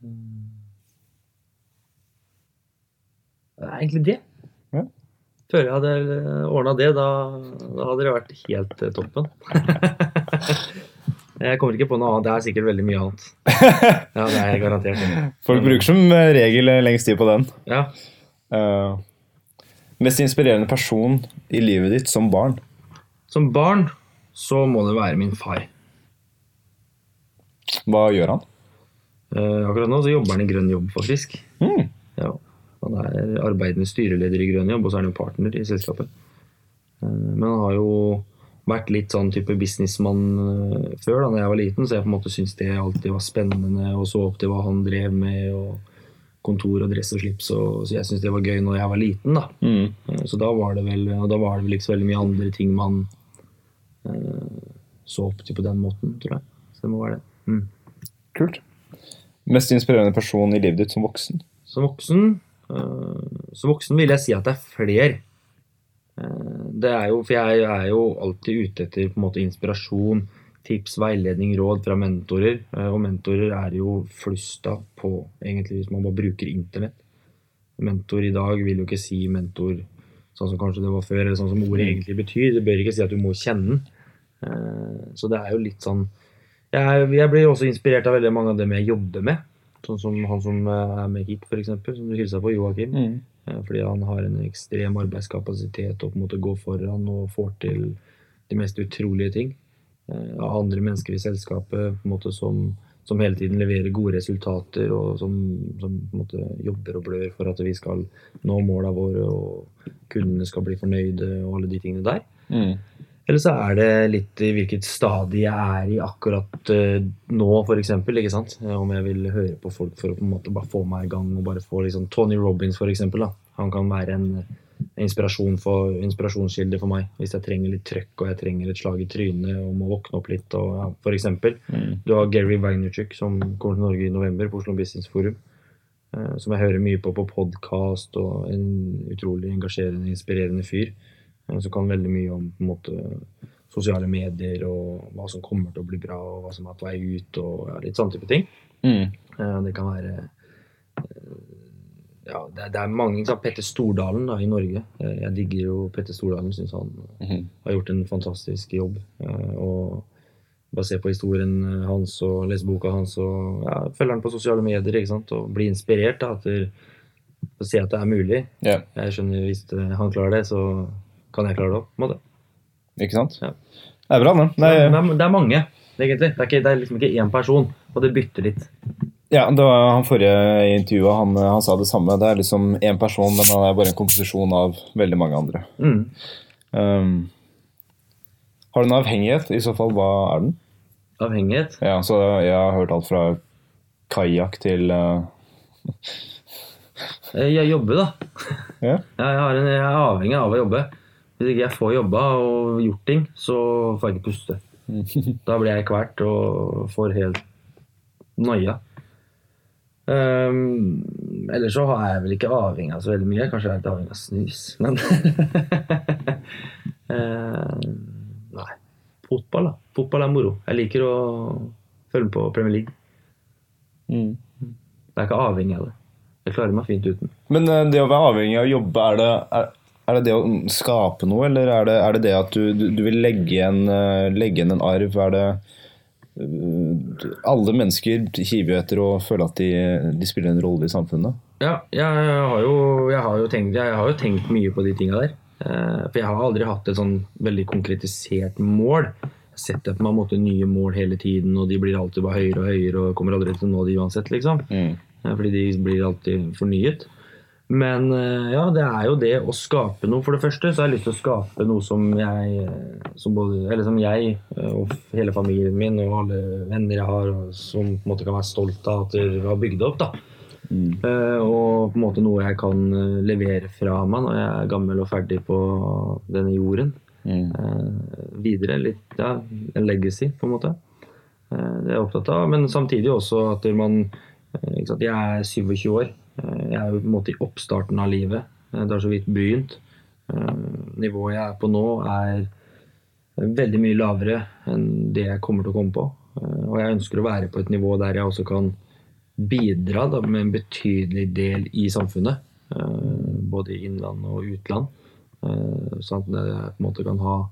Speaker 2: Mm. Det er egentlig det.
Speaker 1: Ja.
Speaker 2: Før jeg hadde ordna det, da, da hadde det vært helt eh, toppen. jeg kommer ikke på noe annet. Det er sikkert veldig mye annet. Ja, det er garantert.
Speaker 1: Folk bruker som regel lengst tid på den.
Speaker 2: Ja.
Speaker 1: Uh, mest inspirerende person i livet ditt som barn?
Speaker 2: Som barn så må det være min far.
Speaker 1: Hva gjør han?
Speaker 2: Uh, akkurat nå så jobber han i Grønn jobb, faktisk.
Speaker 1: Mm.
Speaker 2: Ja. Han er arbeidende styreleder i Grønn jobb, og så er han jo partner i selskapet. Uh, men han har jo vært litt sånn type businessmann eh, før, da når jeg var liten, så jeg på en måte syntes det alltid var spennende, og så opp til hva han drev med, og kontor og dress og slips, og, så jeg syntes det var gøy når jeg var liten, da.
Speaker 1: Mm.
Speaker 2: Eh, Så da var det vel og da var det vel ikke så veldig mye andre ting man eh, så opp til på den måten, tror jeg. Så det må være det. Mm.
Speaker 1: Kult. Mest inspirerende person i livet ditt som voksen?
Speaker 2: Som voksen Eh, som voksen vil jeg si at det er flere. Eh, Det er jo, for jeg er jo alltid ute etter på en måte inspirasjon, tips, veiledning, råd fra mentorer. Eh, Og mentorer er jo flust av på, egentlig, hvis man bare bruker internett. Mentor i dag vil jo ikke si mentor sånn som kanskje det var før, eller sånn som ordet egentlig betyr. Det bør ikke si at du må kjenne den. Eh, Så det er jo litt sånn Jeg, jeg blir også inspirert av veldig mange av dem jeg jobber med. Sånn som han som eh, er med hit, f.eks., som du hilsa på, Joakim.
Speaker 1: Mm.
Speaker 2: Eh, Fordi han har en ekstrem arbeidskapasitet og på en måte foran og får til de mest utrolige ting. Eh, Av andre mennesker i selskapet på en måte som, som hele tiden leverer gode resultater og som, som på en måte jobber og blør for at vi skal nå måla våre og kundene skal bli fornøyde og alle de tingene der.
Speaker 1: Mm.
Speaker 2: Eller så er det litt i hvilket stadie jeg er i akkurat eh, nå, f.eks. Om jeg vil høre på folk for å på en måte bare få meg i gang og bare få liksom Tony Robins, f.eks. Han kan være en inspirasjon for, inspirasjonskilde for meg hvis jeg trenger litt trøkk og jeg trenger et slag i trynet og må våkne opp litt. Og, ja, for eksempel.
Speaker 1: Mm.
Speaker 2: Du har Gary Vaynerchuk som kommer til Norge i november på Oslo Business Forum. eh, Som jeg hører mye på på podkast, og en utrolig engasjerende, inspirerende fyr. Som kan veldig mye om måte, sosiale medier og hva som kommer til å bli bra, og hva som er på vei ut, og ja, litt sånne type ting.
Speaker 1: Mm.
Speaker 2: Eh, Det kan være eh, ja, det, er- det er mange. sant? Petter Stordalen da, i Norge. Eh, Jeg digger jo Petter Stordalen. Syns han
Speaker 1: Mhm.
Speaker 2: har gjort en fantastisk jobb. Og bare se på historien hans og lese boka hans og ja, følge han på sosiale medier ikke sant? og bli inspirert da, til å se at det er mulig.
Speaker 1: Yeah.
Speaker 2: Jeg skjønner Hvis han klarer det, så kan jeg klare det en måte.
Speaker 1: ikke sant?
Speaker 2: Ja.
Speaker 1: Det er bra, det.
Speaker 2: Det er, det er mange, egentlig. Det er, ikke, det er liksom ikke én person, og det bytter litt.
Speaker 1: ja, det var han forrige intervjuet, han, han sa det samme. Det er liksom én person, men han er bare en komposisjon av veldig mange andre.
Speaker 2: Mm.
Speaker 1: Um, har du en avhengighet? I så fall, hva er den?
Speaker 2: Avhengighet.
Speaker 1: Ja, så Jeg har hørt alt fra kajakk til uh,
Speaker 2: Jeg jobber, da.
Speaker 1: Ja.
Speaker 2: Jeg, har en, jeg er avhengig av å jobbe. Hvis ikke jeg får jobba og gjort ting, så får jeg ikke puste. Da blir jeg kvalt og får helt noia. Um, ellers så er jeg vel ikke avhengig av så veldig mye. Kanskje jeg er litt avhengig av snus, men uh, Nei. Fotball, da. Fotball er moro. Jeg liker å følge med på Premier League.
Speaker 1: Mm.
Speaker 2: Jeg er ikke avhengig av det. Jeg klarer meg fint uten.
Speaker 1: Men eh, det å være avhengig av å jobbe, er det, er, er det det å skape noe, eller er det er det, det at du, du, du vil legge igjen, eh, legge igjen en arv? Er det eh, Alle mennesker hiver jo etter å føle at de, de spiller en rolle i samfunnet.
Speaker 2: Ja, jeg har jo, jeg har tenkt, jeg har jo tenkt mye på de tinga der. Eh, For jeg har aldri hatt et sånn veldig konkretisert mål. Jeg setter på meg en måte nye mål hele tiden, og de blir alltid bare høyere og høyere og kommer aldri til å nå de uansett, liksom.
Speaker 1: Mm.
Speaker 2: Fordi de blir alltid fornyet. Men eh, ja, det er jo det å skape noe. For det første så har jeg lyst til å skape noe som jeg, eh, som både, eller som jeg eh, og hele familien min og alle venner jeg har, som på en måte kan være stolt av at dere har bygd opp. da.
Speaker 1: Mm.
Speaker 2: Og på en måte noe jeg kan levere fra meg når jeg er gammel og ferdig på denne jorden.
Speaker 1: Mm.
Speaker 2: Videre. Litt, ja, en legacy, på en måte. Det er jeg opptatt av. Men samtidig også at man ikke sant, Jeg er 27 år. Eh, jeg er jo på en måte i oppstarten av livet. Eh, det har så vidt begynt. Eh, nivået jeg er på nå, er veldig mye lavere enn det jeg kommer til å komme på. Og jeg ønsker å være på et nivå der jeg også kan bidra da, med en betydelig del i samfunnet. både i innland og utland. Sånn at jeg på en måte kan ha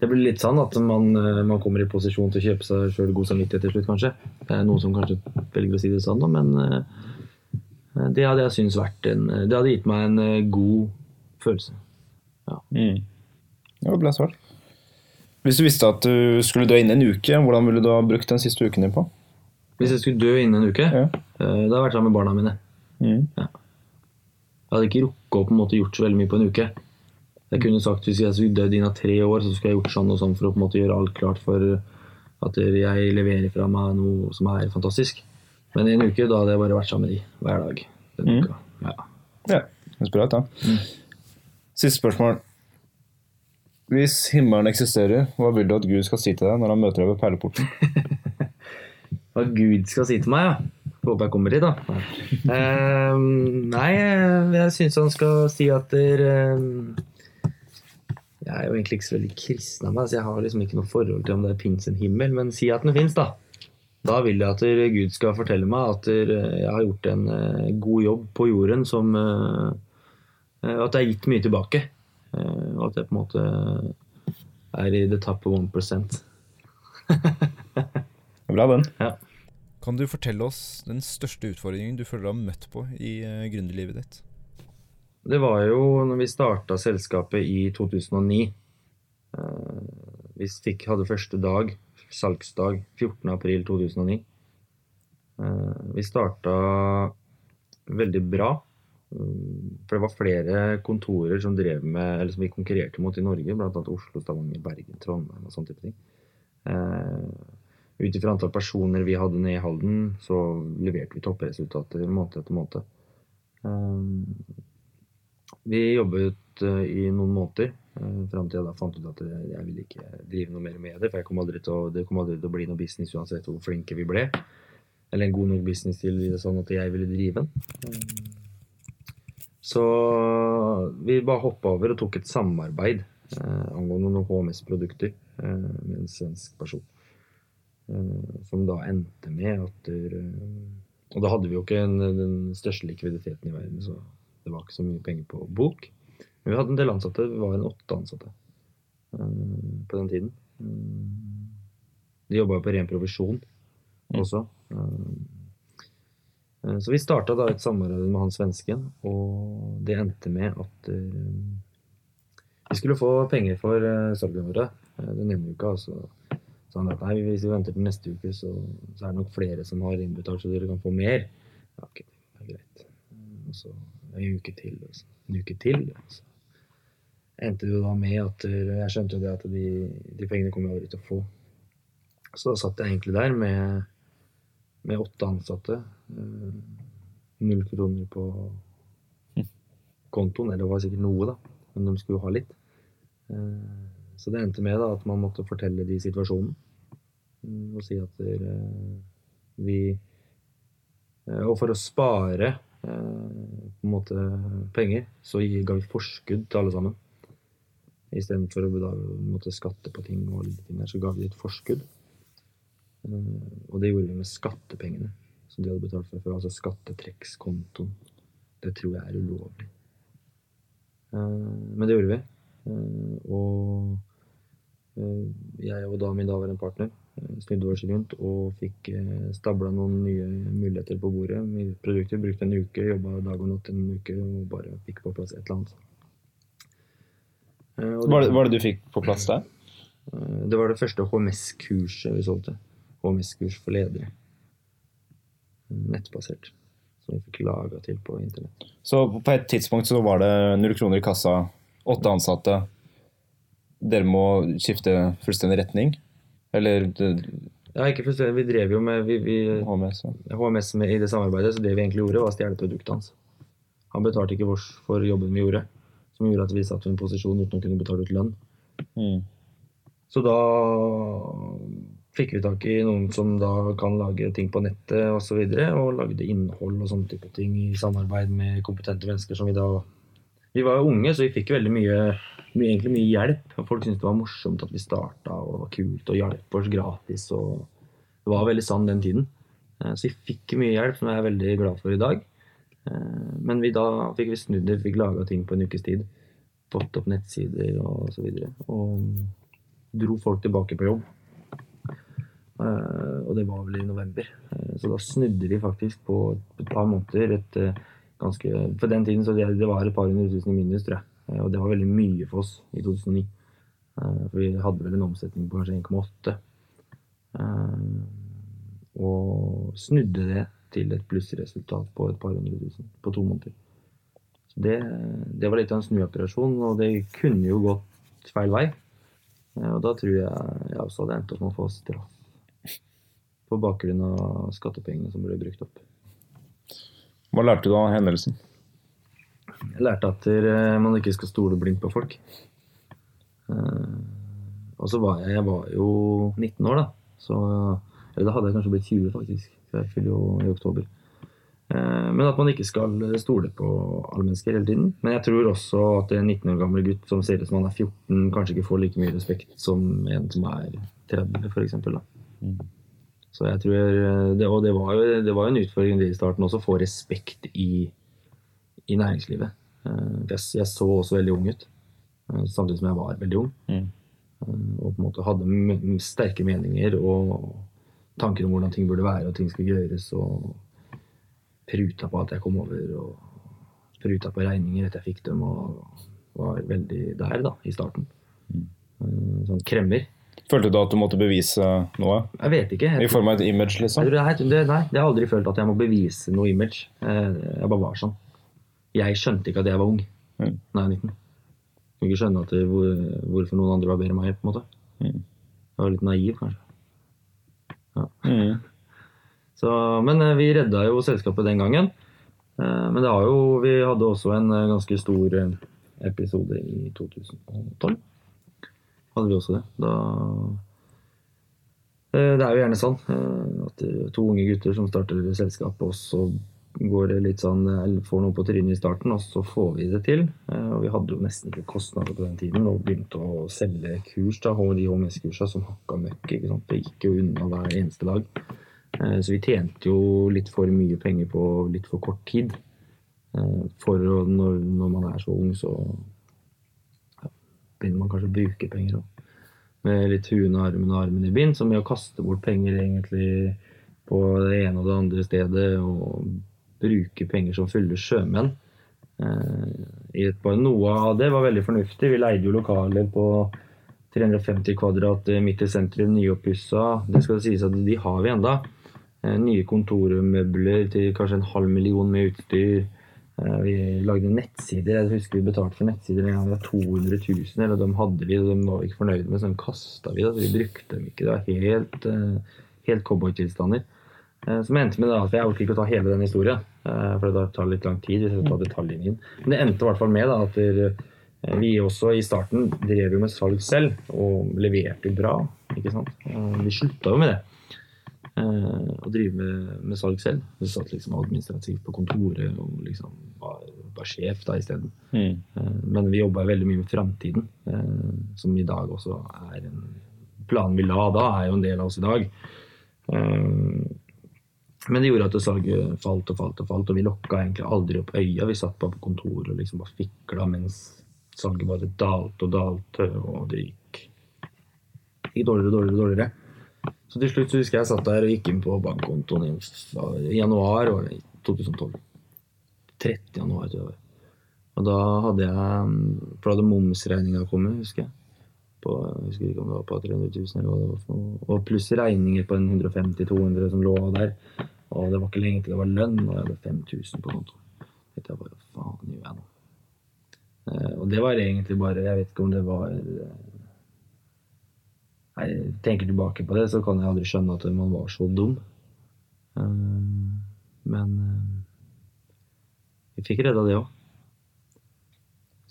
Speaker 2: Det blir litt sånn at man, man kommer i posisjon til å kjøpe seg sjøl god samvittighet til slutt, kanskje. Det er noen som kanskje velger å si det sånn, da, men det hadde jeg syntes vært en Det hadde gitt meg en eh, god følelse.
Speaker 1: Mm. Ja, det ble svar. Hvis du visste at du skulle dø innen en uke, hvordan ville du ha brukt den siste uken din på?
Speaker 2: Hvis jeg skulle dø innen en uke,
Speaker 1: Ja.
Speaker 2: Da hadde jeg vært sammen med barna mine.
Speaker 1: Mm.
Speaker 2: Jeg hadde ikke rukket å på en måte gjort så veldig mye på en uke. Jeg kunne sagt hvis jeg skulle dødd innen tre år, så skulle jeg gjort sånn og sånn for å på en måte gjøre alt klart for at jeg leverer fra meg noe som er fantastisk. Men i en uke da hadde jeg bare vært sammen med de hver dag. Den
Speaker 1: Mm.
Speaker 2: uka. Ja.
Speaker 1: Ja, det er jeg da. Siste spørsmål. Hvis himmelen eksisterer, hva vil du at Gud skal si til deg når han møter deg ved perleporten?
Speaker 2: Hva Gud skal si til meg, ja. Håper jeg kommer dit, da. Eh, nei jeg syns han skal si at der, uh, Jeg er jo egentlig ikke så veldig kristen av meg, så jeg har liksom ikke noe forhold til om det fins en himmel, men si at den fins, da. Da vil jeg at Gud skal fortelle meg at jeg har gjort en eh, god jobb på jorden som eh, eh, At jeg har gitt mye tilbake. Eh, Og at jeg på en måte er i the top of 1
Speaker 1: Bra, den.
Speaker 2: Ja.
Speaker 3: Kan du fortelle oss den største utfordringen du føler du har møtt på i gründerlivet ditt?
Speaker 2: Det var jo når vi starta selskapet i 2009. Eh, Vi fikk, hadde første dag, salgsdag, 14.4.2009. Vi starta veldig bra. Mm, For det var flere kontorer som med, som vi konkurrerte mot i Norge, bl.a. Oslo, Stavanger, Bergen, Trondheim og sånne type ting. Eh, Ut ifra antall personer vi hadde nede i Halden, så leverte vi toppresultater måned etter måned. Eh, vi jobbet eh, i noen måneder fram til jeg da fant ut at jeg, ville ikke drive noe mer med det. For kom å, det kom aldri til å bli noe business uansett hvor flinke vi ble. Eller en god nok business til sånn at jeg ville drive den. Eh, Så vi bare hoppa over og tok et samarbeid eh, angående noen HMS-produkter eh, med en svensk person. Eh, som da endte med at eh, Og da hadde vi jo ikke en, den største likviditeten i verden, så det var ikke så mye penger på bok. Men vi hadde en del ansatte. Vi var en åtte ansatte eh, på den tiden. Mm. De jobba på ren provisjon også. Eh, eh, Så vi starta da et samarbeid med han svensken, og det endte med at vi skulle få penger for salgene våre den ene uka. Så sa han at nei, hvis vi venter til neste uke, så, så er det nok flere som har innbetalt, så dere kan få mer. Ja, ok, det er greit. Og så en uke til, og så en uke til. Og så endte det jo da med at eh, jeg skjønte jo det at de, de pengene kom jeg aldri til å få. Så da satt jeg egentlig der med, med åtte ansatte. eh, Null kroner på kontoen. Eller det var sikkert noe, da. Men de skulle jo ha litt. Eh, Så det endte med da at man måtte fortelle de situasjonen. mm, Og si at dere, vi eh, Og for å spare eh, på en måte penger, så ga vi forskudd til alle sammen. Istedenfor å da måtte skatte på ting, og alle de tingene, så ga vi et forskudd. Eh, Og det gjorde vi med skattepengene som de hadde betalt for altså skattetrekkskontoen. Det tror jeg er ulovlig. Eh, Men det gjorde vi. Eh, Og jeg og da min daværende partner snudde oss rundt og fikk stabla noen nye muligheter på bordet. Produkter. Brukte en uke, jobba dag og natt en uke og bare fikk på plass et eller annet. Eh,
Speaker 1: Hva var det, var det du fikk på plass der?
Speaker 2: Eh, Det var det første HMS-kurset vi solgte. HMS-kurs for ledere. Nettbasert. Som vi fikk laga til på internett.
Speaker 1: Så på et tidspunkt så var det null kroner i kassa, åtte ansatte. Dere må skifte fullstendig retning? Eller
Speaker 2: Ja, ikke fullstendig. Vi drev jo med vi, vi,
Speaker 1: HMS? ja.
Speaker 2: HMS med, i det samarbeidet, så det vi egentlig gjorde, var å stjele produktet hans. Han betalte ikke vårs for jobben vi gjorde, som gjorde at vi satt i en posisjon uten å kunne betale ut lønn.
Speaker 1: Mm.
Speaker 2: Så da fikk vi tak i noen som da kan lage ting på nettet osv., og, så videre, og lagde innhold og sånne type ting i samarbeid med kompetente mennesker som vi da Vi var jo unge, så vi fikk veldig mye, mye, egentlig mye hjelp. og Folk syntes det var morsomt at vi starta og det var kult og hjalp oss gratis. og Det var veldig sann den tiden. Eh, Så vi fikk mye hjelp, som jeg er veldig glad for i dag. Eh, Men vi da fikk vi snudd det, fikk laga ting på en ukes tid. Fått opp nettsider og så videre. Og dro folk tilbake på jobb. Eh, og det var vel i november. Eh, så da snudde vi faktisk på et par måneder et ganske For den tiden så det, det var et par hundre tusen i minus, tror jeg. Og det var veldig mye for oss i 2009. Eh, for vi hadde vel en omsetning på kanskje 1,8. Eh, og snudde det til et plussresultat på et par hundre tusen på to måneder. Så det, det var litt av en snuoperasjon, og det kunne jo gått feil vei. Eh, Og da tror jeg jeg også hadde endt opp med å få straff på bakgrunn av skattepengene som ble brukt opp.
Speaker 1: Hva lærte du av hendelsen?
Speaker 2: Jeg lærte at eh, man ikke skal stole blindt på folk. Eh, Og så var jeg, jeg var jo 19 år, da. Så, eller da hadde jeg kanskje blitt 20, faktisk. Jeg fyller jo i oktober. Eh, Men at man ikke skal stole på alle mennesker hele tiden. Men jeg tror også at en 19 år gammel gutt som ser ut som han er 14, kanskje ikke får like mye respekt som en som er 30, f.eks. Så jeg tror eh, det, Og det var jo det var jo en utfordring i starten også, å få respekt i, i næringslivet. Eh, Jeg, jeg så også veldig ung ut, samtidig som jeg var veldig ung.
Speaker 1: Mm.
Speaker 2: Og på en måte hadde sterke meninger og tanker om hvordan ting burde være og ting skulle gjøres. Og pruta på at jeg kom over, og pruta på regninger etter jeg fikk dem. Og var veldig der da, i starten. Eh, Sånn kremmer.
Speaker 1: Følte du at du måtte bevise noe?
Speaker 2: Jeg vet ikke.
Speaker 1: I form av et image, liksom?
Speaker 2: det, nei, det har jeg aldri følt at jeg må bevise noe image. Eh, Jeg bare var sånn. Jeg skjønte ikke at jeg var ung
Speaker 1: Mm.
Speaker 2: da jeg var 19. Kunne ikke skjønne hvor, hvorfor noen andre var bedre enn meg. på en måte.
Speaker 1: Mm.
Speaker 2: Jeg var litt naiv, kanskje.
Speaker 1: Mm.
Speaker 2: Så, men eh, vi redda jo selskapet den gangen. Eh, Men det har jo, vi hadde også en eh, ganske stor episode i 2012. Hadde vi også det. Da Det er jo gjerne sånn at to unge gutter som starter selskap, og så går det litt sånn eller får noe på trynet i starten, og så får vi det til. Eh, Og vi hadde jo nesten ikke kostnader på den tiden, og begynte å selge kurs, da, de HMS-kursa som hakka møkk. ikke sant? Det gikk jo unna hver eneste dag. Eh, Så vi tjente jo litt for mye penger på litt for kort tid. Eh, For når, når man er så ung, så ja, begynner man kanskje å bruke penger òg. Med litt huende armen og armen i bind, som med å kaste bort penger egentlig på det ene og det andre stedet, og bruke penger som fyller sjømenn. Eh, i et, par. noe av det var veldig fornuftig. Vi leide jo lokaler på 350 kvadrat eh, midt i sentrum, nyoppussa. Det skal sies at de har vi enda. Eh, Nye kontormøbler til kanskje en halv million med utstyr. Vi lagde nettsider. Jeg husker vi betalte for nettsider en gang. Det var 200 000, eller de hadde vi, og de var vi ikke fornøyde med, så de kasta vi. Da. Vi brukte dem ikke. Det var helt, helt cowboytilstander. Som endte med det, for Jeg orker ikke å ta hele den historien, for det tar litt lang tid. hvis jeg tar detaljene inn. Men det endte i hvert fall med da, at der, eh, vi også i starten drev jo med salg selv, og leverte bra. ikke sant? Eh, Vi slutta jo med det. eh, Å drive med, med salg selv. Vi satt liksom administrativt på kontoret og liksom var, var sjef da isteden.
Speaker 1: Mm.
Speaker 2: Eh, Men vi jobba veldig mye med framtiden, eh, som i dag også er en Planen vi la da, er jo en del av oss i dag. Men det gjorde at salget falt og falt og falt, og vi lokka egentlig aldri opp øya. Vi satt bare på kontoret og liksom bare fikla mens salget bare dalte og dalte, og det gikk, dårligere og dårligere. og dårligere. Så til slutt så husker jeg jeg satt der og gikk inn på bankkontoen i, januar var det 2012. 30. januar, tror jeg det var. Og da hadde jeg For da hadde momsregninga kommet, husker jeg. På, jeg husker ikke om det var på 300 000 eller hva det var. Og pluss regninger på en 150-200 som lå der. Og det var ikke lenge til det var lønn, og jeg hadde 5000 på konto. jeg bare, faen gjør jeg nå? Eh, og det var egentlig bare Jeg vet ikke om det var eh, Nei, jeg tenker tilbake på det, så kan jeg aldri skjønne at man var så dum. Eh, men vi fikk redda det òg.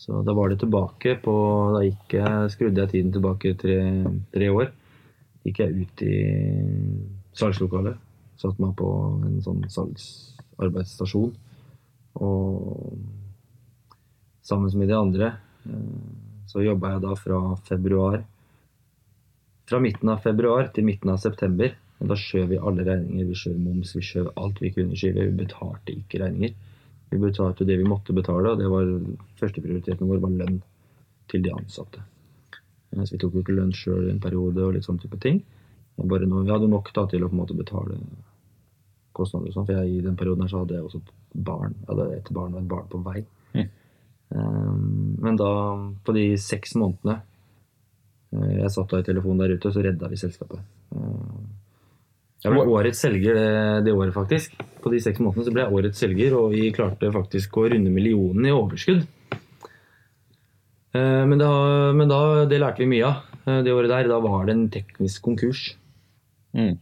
Speaker 2: Så da var det tilbake på Da gikk jeg, skrudde jeg tiden tilbake tre, tre år. Gikk jeg ut i salgslokalet. Satte meg på en sånn salgsarbeidsstasjon. Og sammen med de andre eh, så jobba jeg da fra februar Fra midten av februar til midten av september. Og da skjøv vi alle regninger. Vi skjøv moms, vi skjøv alt vi kunne skyve. Vi betalte ikke regninger. Vi betalte det vi måtte betale, og det var førsteprioriteten vår var lønn til de ansatte. Så vi tok jo ikke lønn sjøl i en periode og litt sånn type ting. Bare vi hadde nok da til å på en måte betale kostnader og sånn. For jeg, i den perioden her så hadde jeg også et barn. Jeg hadde et barn og et barn på vei.
Speaker 1: Mm.
Speaker 2: Um, Men da, på de seks månedene eh, jeg satt da i telefonen der ute, så redda vi selskapet. Eh, Jeg ble årets selger det, det året, faktisk. På de seks månedene så ble jeg årets selger, og vi klarte faktisk å runde millionen i overskudd. Eh, Men, da, men da, det lærte vi mye av. Eh, Det året der, da var det en teknisk konkurs.
Speaker 1: Mm.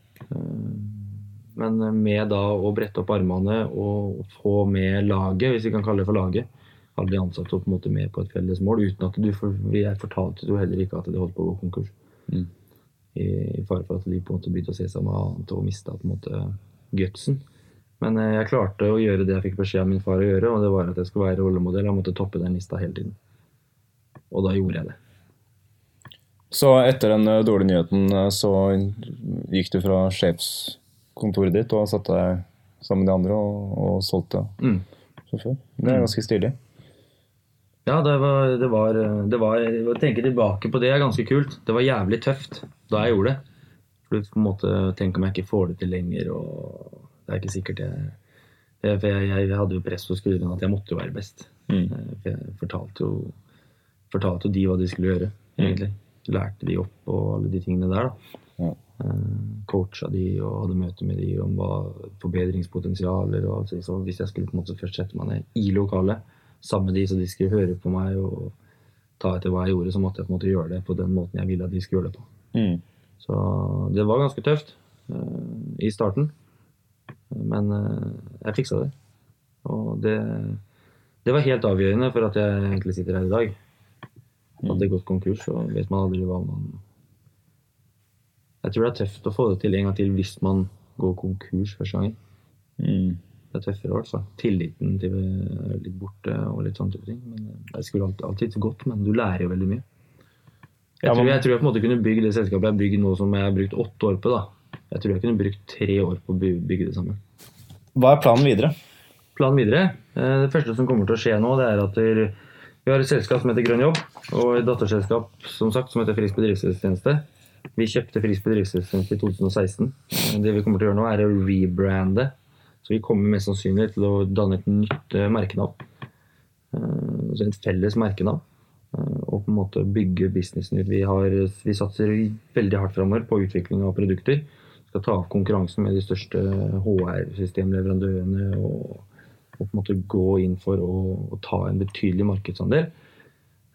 Speaker 2: Men med da å brette opp armene og få med laget, hvis vi kan kalle det for laget, alle de ansatte opp på en måte med på et felles mål, uten at du for, Jeg fortalte jo heller ikke at de holdt på å gå konkurs.
Speaker 1: Mm.
Speaker 2: I, I fare for at de på en måte begynte å se seg med annet og mista på en måte gutsen. Men eh, jeg klarte å gjøre det jeg fikk beskjed av min far å gjøre, og det var at jeg skulle være rollemodell. Jeg måtte toppe den lista hele tiden. Og da gjorde jeg det.
Speaker 1: Så etter den eh, dårlige nyheten eh, så gikk du fra sjefskontoret ditt og satte deg sammen med de andre og, og solgte
Speaker 2: Mm.
Speaker 1: sjåfør. Det er ganske stilig.
Speaker 2: Ja, det var, det var, det var Å tenke tilbake på det er ganske kult. Det var jævlig tøft da jeg gjorde det. For på en måte Tenk om jeg ikke får det til lenger, og det er ikke sikkert jeg for jeg, jeg hadde jo press på skuldrene at jeg måtte jo være best.
Speaker 1: Mm.
Speaker 2: Eh, For jeg fortalte jo, fortalte jo de hva de skulle gjøre, egentlig. Lærte de opp og alle de tingene der, da.
Speaker 1: Ja.
Speaker 2: Eh, Coacha de og hadde møter med de om hva forbedringspotensialer og alt. Så hvis jeg skulle på en måte først sette meg ned i lokalet sammen med de, så de skulle høre på meg og ta etter hva jeg gjorde, så måtte jeg på en måte gjøre det på den måten jeg ville at de skulle gjøre det på.
Speaker 1: Mm.
Speaker 2: Så det var ganske tøft uh, i starten. Men uh, jeg fiksa det. Og det, det var helt avgjørende for at jeg egentlig sitter her i dag. Hadde det gått konkurs, så vet man aldri hva man Jeg tror det er tøft å få det til en gang til hvis man går konkurs første gangen.
Speaker 1: Mm.
Speaker 2: Det er tøffere, altså. Tilliten til er litt borte og litt sånne type ting. Men eh, det skulle alltid, alltid gått, men du lærer jo veldig mye. Jeg,
Speaker 1: Ja,
Speaker 2: tror, jeg tror jeg på en måte kunne bygge det selskapet jeg har bygd nå som jeg har brukt åtte år på. da. Jeg tror jeg kunne brukt tre år på å bygge det sammen.
Speaker 1: Hva er planen videre?
Speaker 2: Planen videre. eh, Det første som kommer til å skje nå, det er at vi har et selskap som heter Grønn Jobb, og et datterselskap som sagt, som heter Frisk bedriftshelsetjeneste. Vi kjøpte Frisk bedriftshelsetjeneste i 2016. Eh, Det vi kommer til å gjøre nå, er å rebrande. Så vi kommer mest sannsynlig til å danne et nytt eh, merkenavn. Eh, Så et felles merkenavn. Eh, Og på en måte bygge businessen ut. Vi, vi satser veldig hardt framover på utvikling av produkter. Skal ta av konkurransen med de største HR-systemleverandørene. Og, og på en måte gå inn for å, å ta en betydelig markedsandel.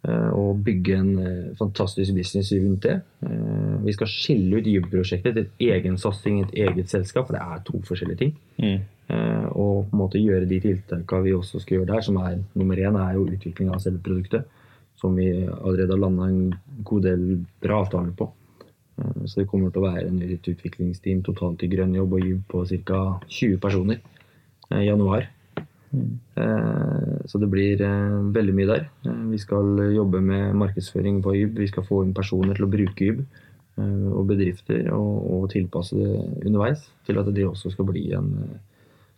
Speaker 2: eh, Og bygge en eh, fantastisk business rundt det. Eh, Vi skal skille ut Jubb-prosjektet til et egen satsing, et eget selskap, for det er to forskjellige ting.
Speaker 1: Mm.
Speaker 2: Og på en måte gjøre de tiltakene vi også skal gjøre der, som er nummer én, er jo utvikling av selve produktet. Som vi allerede har landa en god del bra avtaler på. Så det kommer til å være et utviklingsteam totalt i grønn jobb og Jubb på ca. 20 personer i januar. Eh, Så det blir eh, veldig mye der. Eh, Vi skal jobbe med markedsføring på YB. Vi skal få inn personer til å bruke Jub. eh, Og bedrifter, og, tilpasse det underveis til at det også skal bli en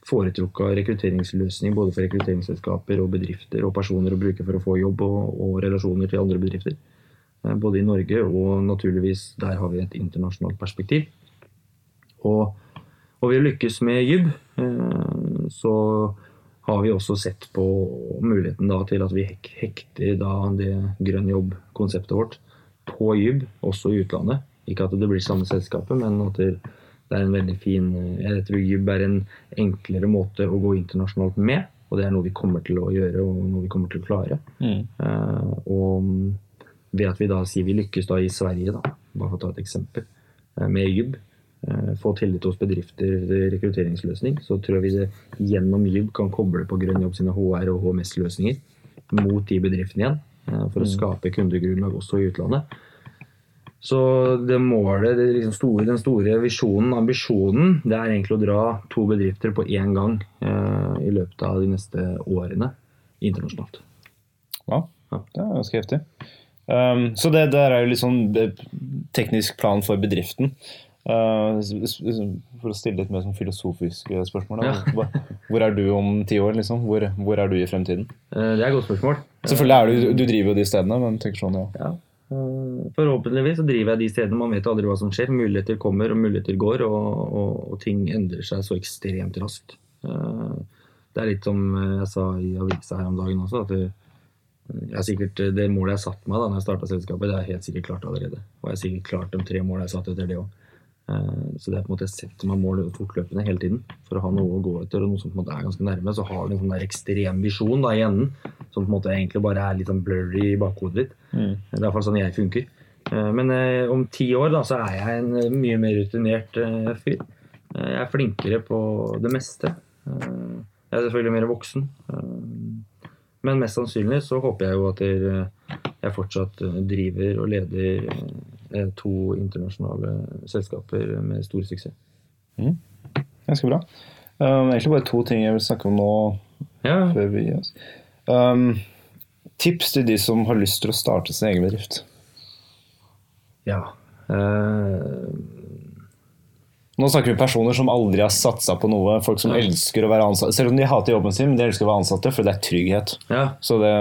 Speaker 2: foretrukka rekrutteringsløsning både for rekrutteringsselskaper og bedrifter og personer å bruke for å få jobb og, og relasjoner til andre bedrifter. Både i Norge og naturligvis der har vi et internasjonalt perspektiv. Og, og ved å lykkes med eh, så har vi også sett på muligheten da til at vi hek hekter da det grønn jobb-konseptet vårt på Jyb, også i utlandet. Ikke at det blir samme selskapet, men at det, er en veldig fin Jeg tror Jyb er en enklere måte å gå internasjonalt med, og det er noe vi kommer til å gjøre og noe vi kommer til å klare.
Speaker 1: Mm.
Speaker 2: Uh, og ved at vi da sier vi lykkes da i Sverige, da, bare for å ta et eksempel, eh, med Jyb, få tillit hos bedrifter til rekrutteringsløsning, så tror jeg vi det gjennom Jyb kan koble på Grønn Jobb sine HR- og HMS-løsninger mot de bedriftene igjen, eh, for å skape kundegrunnlag også i utlandet. Så det målet, det liksom store, den store visjonen, ambisjonen, det er egentlig å dra to bedrifter på én gang eh, i løpet av de neste årene internasjonalt.
Speaker 1: Ja,
Speaker 2: Ja.
Speaker 1: det er ganske heftig. Um, så det der er jo litt sånn teknisk plan for bedriften. S- for å stille litt mer sånn filosofiske spørsmål.
Speaker 2: Ja.
Speaker 1: Hvor er du om ti år? liksom? Hvor, hvor er du i fremtiden?
Speaker 2: Eh, det er et godt spørsmål.
Speaker 1: Selvfølgelig er du, du driver jo de stedene, men tenker sånn, ja.
Speaker 2: Ja. Eh, Forhåpentligvis så driver jeg de stedene. Man vet aldri hva som skjer. Muligheter kommer og muligheter går, og, og, og ting endrer seg så ekstremt raskt. Eh, Det er litt som eh, jeg sa i avisa her om dagen også, at jeg sikkert, det målet jeg satte meg da når jeg starta selskapet, det er helt sikkert klart allerede. Og jeg har sikkert klart de tre målene jeg satte etter det òg. Så det er på en måte jeg setter meg mål fortløpende hele tiden for å ha noe å gå etter, og noe som på en måte er ganske nærme. Så har du en sånn der ekstrem visjon da i enden, som på en måte egentlig bare er litt sånn blurry i bakhodet ditt.
Speaker 1: Mm.
Speaker 2: Det er i hvert fall sånn jeg funker. Eh, Men eh, om ti år da, så er jeg en eh, mye mer rutinert eh, fyr. Eh, Jeg er flinkere på det meste. Eh, Jeg er selvfølgelig mer voksen. Eh, Men mest sannsynlig så håper jeg jo at jeg, jeg fortsatt eh, driver og leder eh, to internasjonale selskaper med stor suksess.
Speaker 1: ganske bra. Um, egentlig bare to ting jeg vil snakke om nå.
Speaker 2: Ja,
Speaker 1: Før vi, um, tips til de som har lyst til å starte sin egen bedrift.
Speaker 2: ja. Eh,
Speaker 1: Nå snakker vi personer som aldri har satsa på noe. Folk som elsker å være ansatte. Selv om de hater jobben sin, men de elsker å være ansatte, for det er trygghet.
Speaker 2: ja.
Speaker 1: Så det,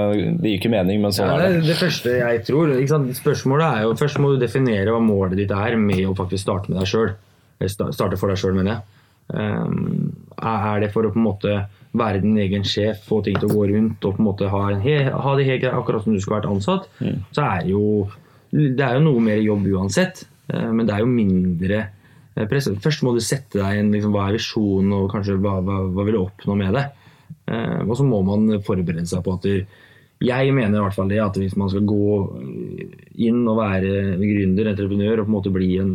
Speaker 1: det gir ikke mening, men sånn
Speaker 2: Ja,
Speaker 1: er
Speaker 2: det,
Speaker 1: det.
Speaker 2: første jeg tror? Spørsmålet er jo Først må du definere hva målet ditt er med å faktisk starte med deg sjøl. Starte for deg sjøl, mener jeg. Um, er det for å på en måte være din egen sjef, få ting til å gå rundt og på en måte ha, en he, ha det helt akkurat som du skulle vært ansatt, så er det jo Det er jo noe mer jobb uansett, eh, men det er jo mindre eh. Først må du sette deg inn liksom, hva er visjonen og kanskje hva, hva, hva vil du oppnå med det. Eh, og så må man forberede seg på at du jeg mener i hvert fall det at hvis man skal gå inn og være gründer, entreprenør og på en måte bli en,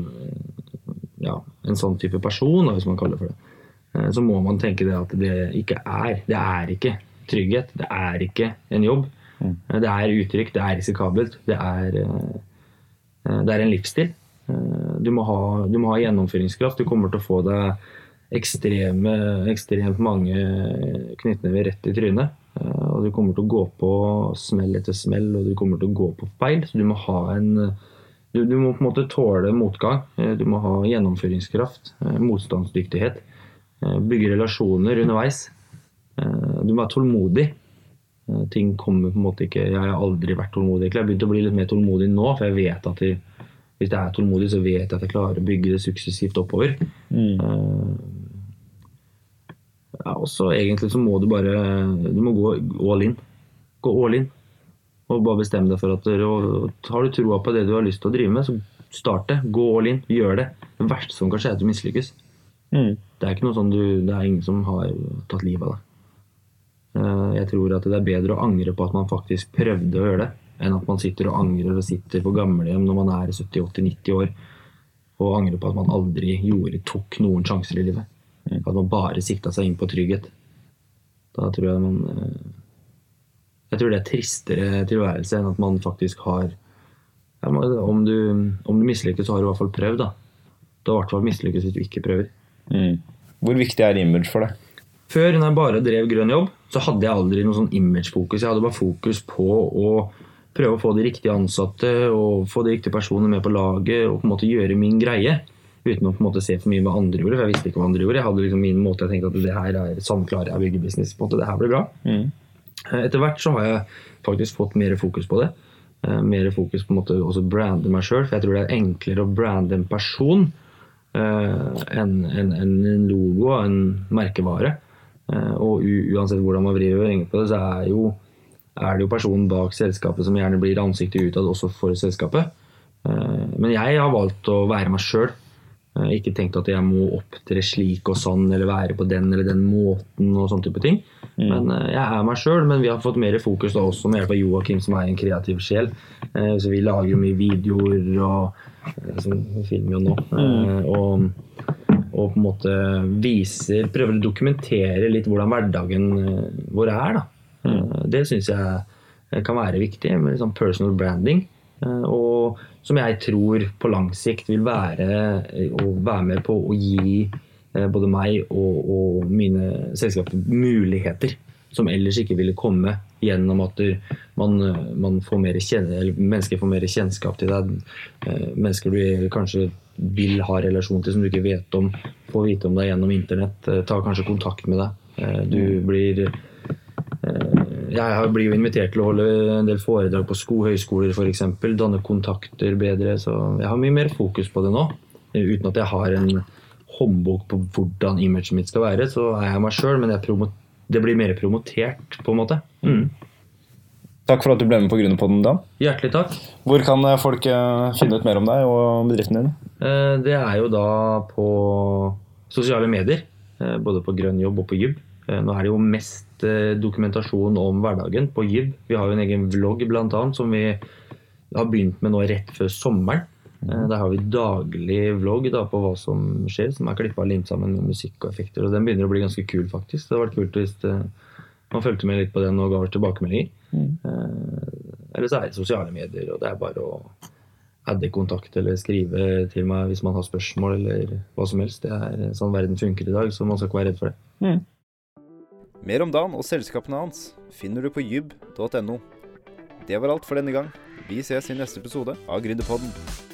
Speaker 2: ja, en sånn type person, hvis man kaller det for det, eh, så må man tenke det at det ikke er. Det er ikke trygghet. Det er ikke en jobb. Eh, Det er utrygt, det er risikabelt. Det er, eh, det er en livsstil. Eh, Du må, ha, du må ha gjennomføringskraft. Du kommer til å få deg ekstreme, ekstremt mange knyttnever rett i trynet. Eh, Og du kommer til å gå på smell etter smell, og du kommer til å gå på feil. Så du må ha en Du, du må på en måte tåle motgang. Eh, Du må ha gjennomføringskraft, motstandsdyktighet. Bygge relasjoner underveis. Du må være tålmodig. Ting kommer på en måte ikke Jeg har aldri vært tålmodig. Jeg har begynt å bli litt mer tålmodig nå, for jeg vet at jeg, hvis jeg er tålmodig, så vet jeg at jeg klarer å bygge det suksessivt oppover. Mm. Ja, og så egentlig så må du bare Du må gå all in. Gå all in. Og bare bestemme deg for at Har du troa på det du har lyst til å drive med, så start det. Gå all in. Gjør det. Det verste som kan skje, er at du mislykkes.
Speaker 1: Mm.
Speaker 2: Det er ikke noe sånn du, det er ingen som har tatt livet av deg. Eh, Jeg tror at det er bedre å angre på at man faktisk prøvde å gjøre det, enn at man sitter og angrer og sitter på gamlehjem når man er 70-80-90 år og angrer på at man aldri gjorde, tok noen sjanser i livet. At man bare sikta seg inn på trygghet. Da tror jeg man eh, Jeg tror det er tristere tilværelse enn at man faktisk har Om du, om du mislykkes, så har du i hvert fall prøvd. da. Du har i hvert fall mislykkes hvis du ikke prøver.
Speaker 1: Mm. Hvor viktig er image for deg?
Speaker 2: Før, når jeg bare drev grønn jobb, så hadde jeg aldri noe sånn imagefokus. Jeg hadde bare fokus på å prøve å få de riktige ansatte og få de riktige personene med på laget og på en måte gjøre min greie. Uten å på en måte se for mye hva andre gjorde, for jeg visste ikke hva andre gjorde. Jeg hadde liksom min måte, jeg tenkte at det her er sånn klarer jeg å bygge business. på en måte, det her blir bra. Mm. Etter hvert så har jeg faktisk fått mer fokus på det. Eh, Mer fokus på en måte også brande meg sjøl, for jeg tror det er enklere å brande en person eh, enn en, en, en logo, en merkevare. Eh, og uansett hvordan man vrir og vrenger på det, så er, jo, er det jo personen bak selskapet som gjerne blir ansiktet utad også for selskapet. Eh, men jeg har valgt å være meg sjøl. Ikke tenkt at jeg må opptre slik og sånn, eller være på den eller den måten. og sånne type ting. Men eh, jeg er meg sjøl, men vi har fått mer fokus da også med hjelp av Joakim, som er en kreativ sjel. Eh, Så vi lager jo mye videoer og eh, som filmer jo nå. Eh, Og, og på en måte viser Prøver å dokumentere litt hvordan hverdagen eh, vår er. da. Eh, Det syns jeg kan være viktig, med sånn personal branding. Eh, Og som jeg tror på lang sikt vil være eh, å være med på å gi eh, både meg og, og mine selskaper muligheter som ellers ikke ville komme gjennom at man, man får mer kjenne, mennesker får mer kjennskap til deg. Eh, Mennesker du kanskje vil ha relasjon til som du ikke vet om, får vite om deg gjennom internett. eh, Tar kanskje kontakt med deg. Eh, Du blir Eh, Jeg har- blir jo invitert til å holde en del foredrag på sko, høyskoler f.eks. Danne kontakter bedre. Så jeg har mye mer fokus på det nå. Uten at jeg har en håndbok på hvordan imaget mitt skal være, så er jeg meg sjøl, men jeg det blir mer promotert, på en måte. Mm.
Speaker 1: Takk for at du ble med på Gründerpodden, Dan.
Speaker 2: Hjertelig takk.
Speaker 1: Hvor kan eh, folk eh, finne ut mer om deg og bedriften din?
Speaker 2: Eh, Det er jo da på sosiale medier. Både på Grønn jobb og på Jubb. Eh, Nå er det jo mest eh, dokumentasjon om hverdagen på Giv. Vi har jo en egen vlogg blant annet, som vi har begynt med nå rett før sommeren. Eh, Der har vi daglig vlogg da, på hva som skjer, som er klippa og limt sammen med musikk og effekter. Og den begynner å bli ganske kul, faktisk. Det hadde vært kult hvis man fulgte med litt på den og ga oss tilbakemeldinger. Mm. Eller så er det sosiale medier, og det er bare å adde kontakt eller skrive til meg hvis man har spørsmål eller hva som helst. Det er sånn verden funker i dag, så man skal ikke være redd for det.
Speaker 1: Mer om Dan og selskapene hans finner du på jybb.no. Det var alt for denne gang. Vi ses i neste episode av Gründerpodden.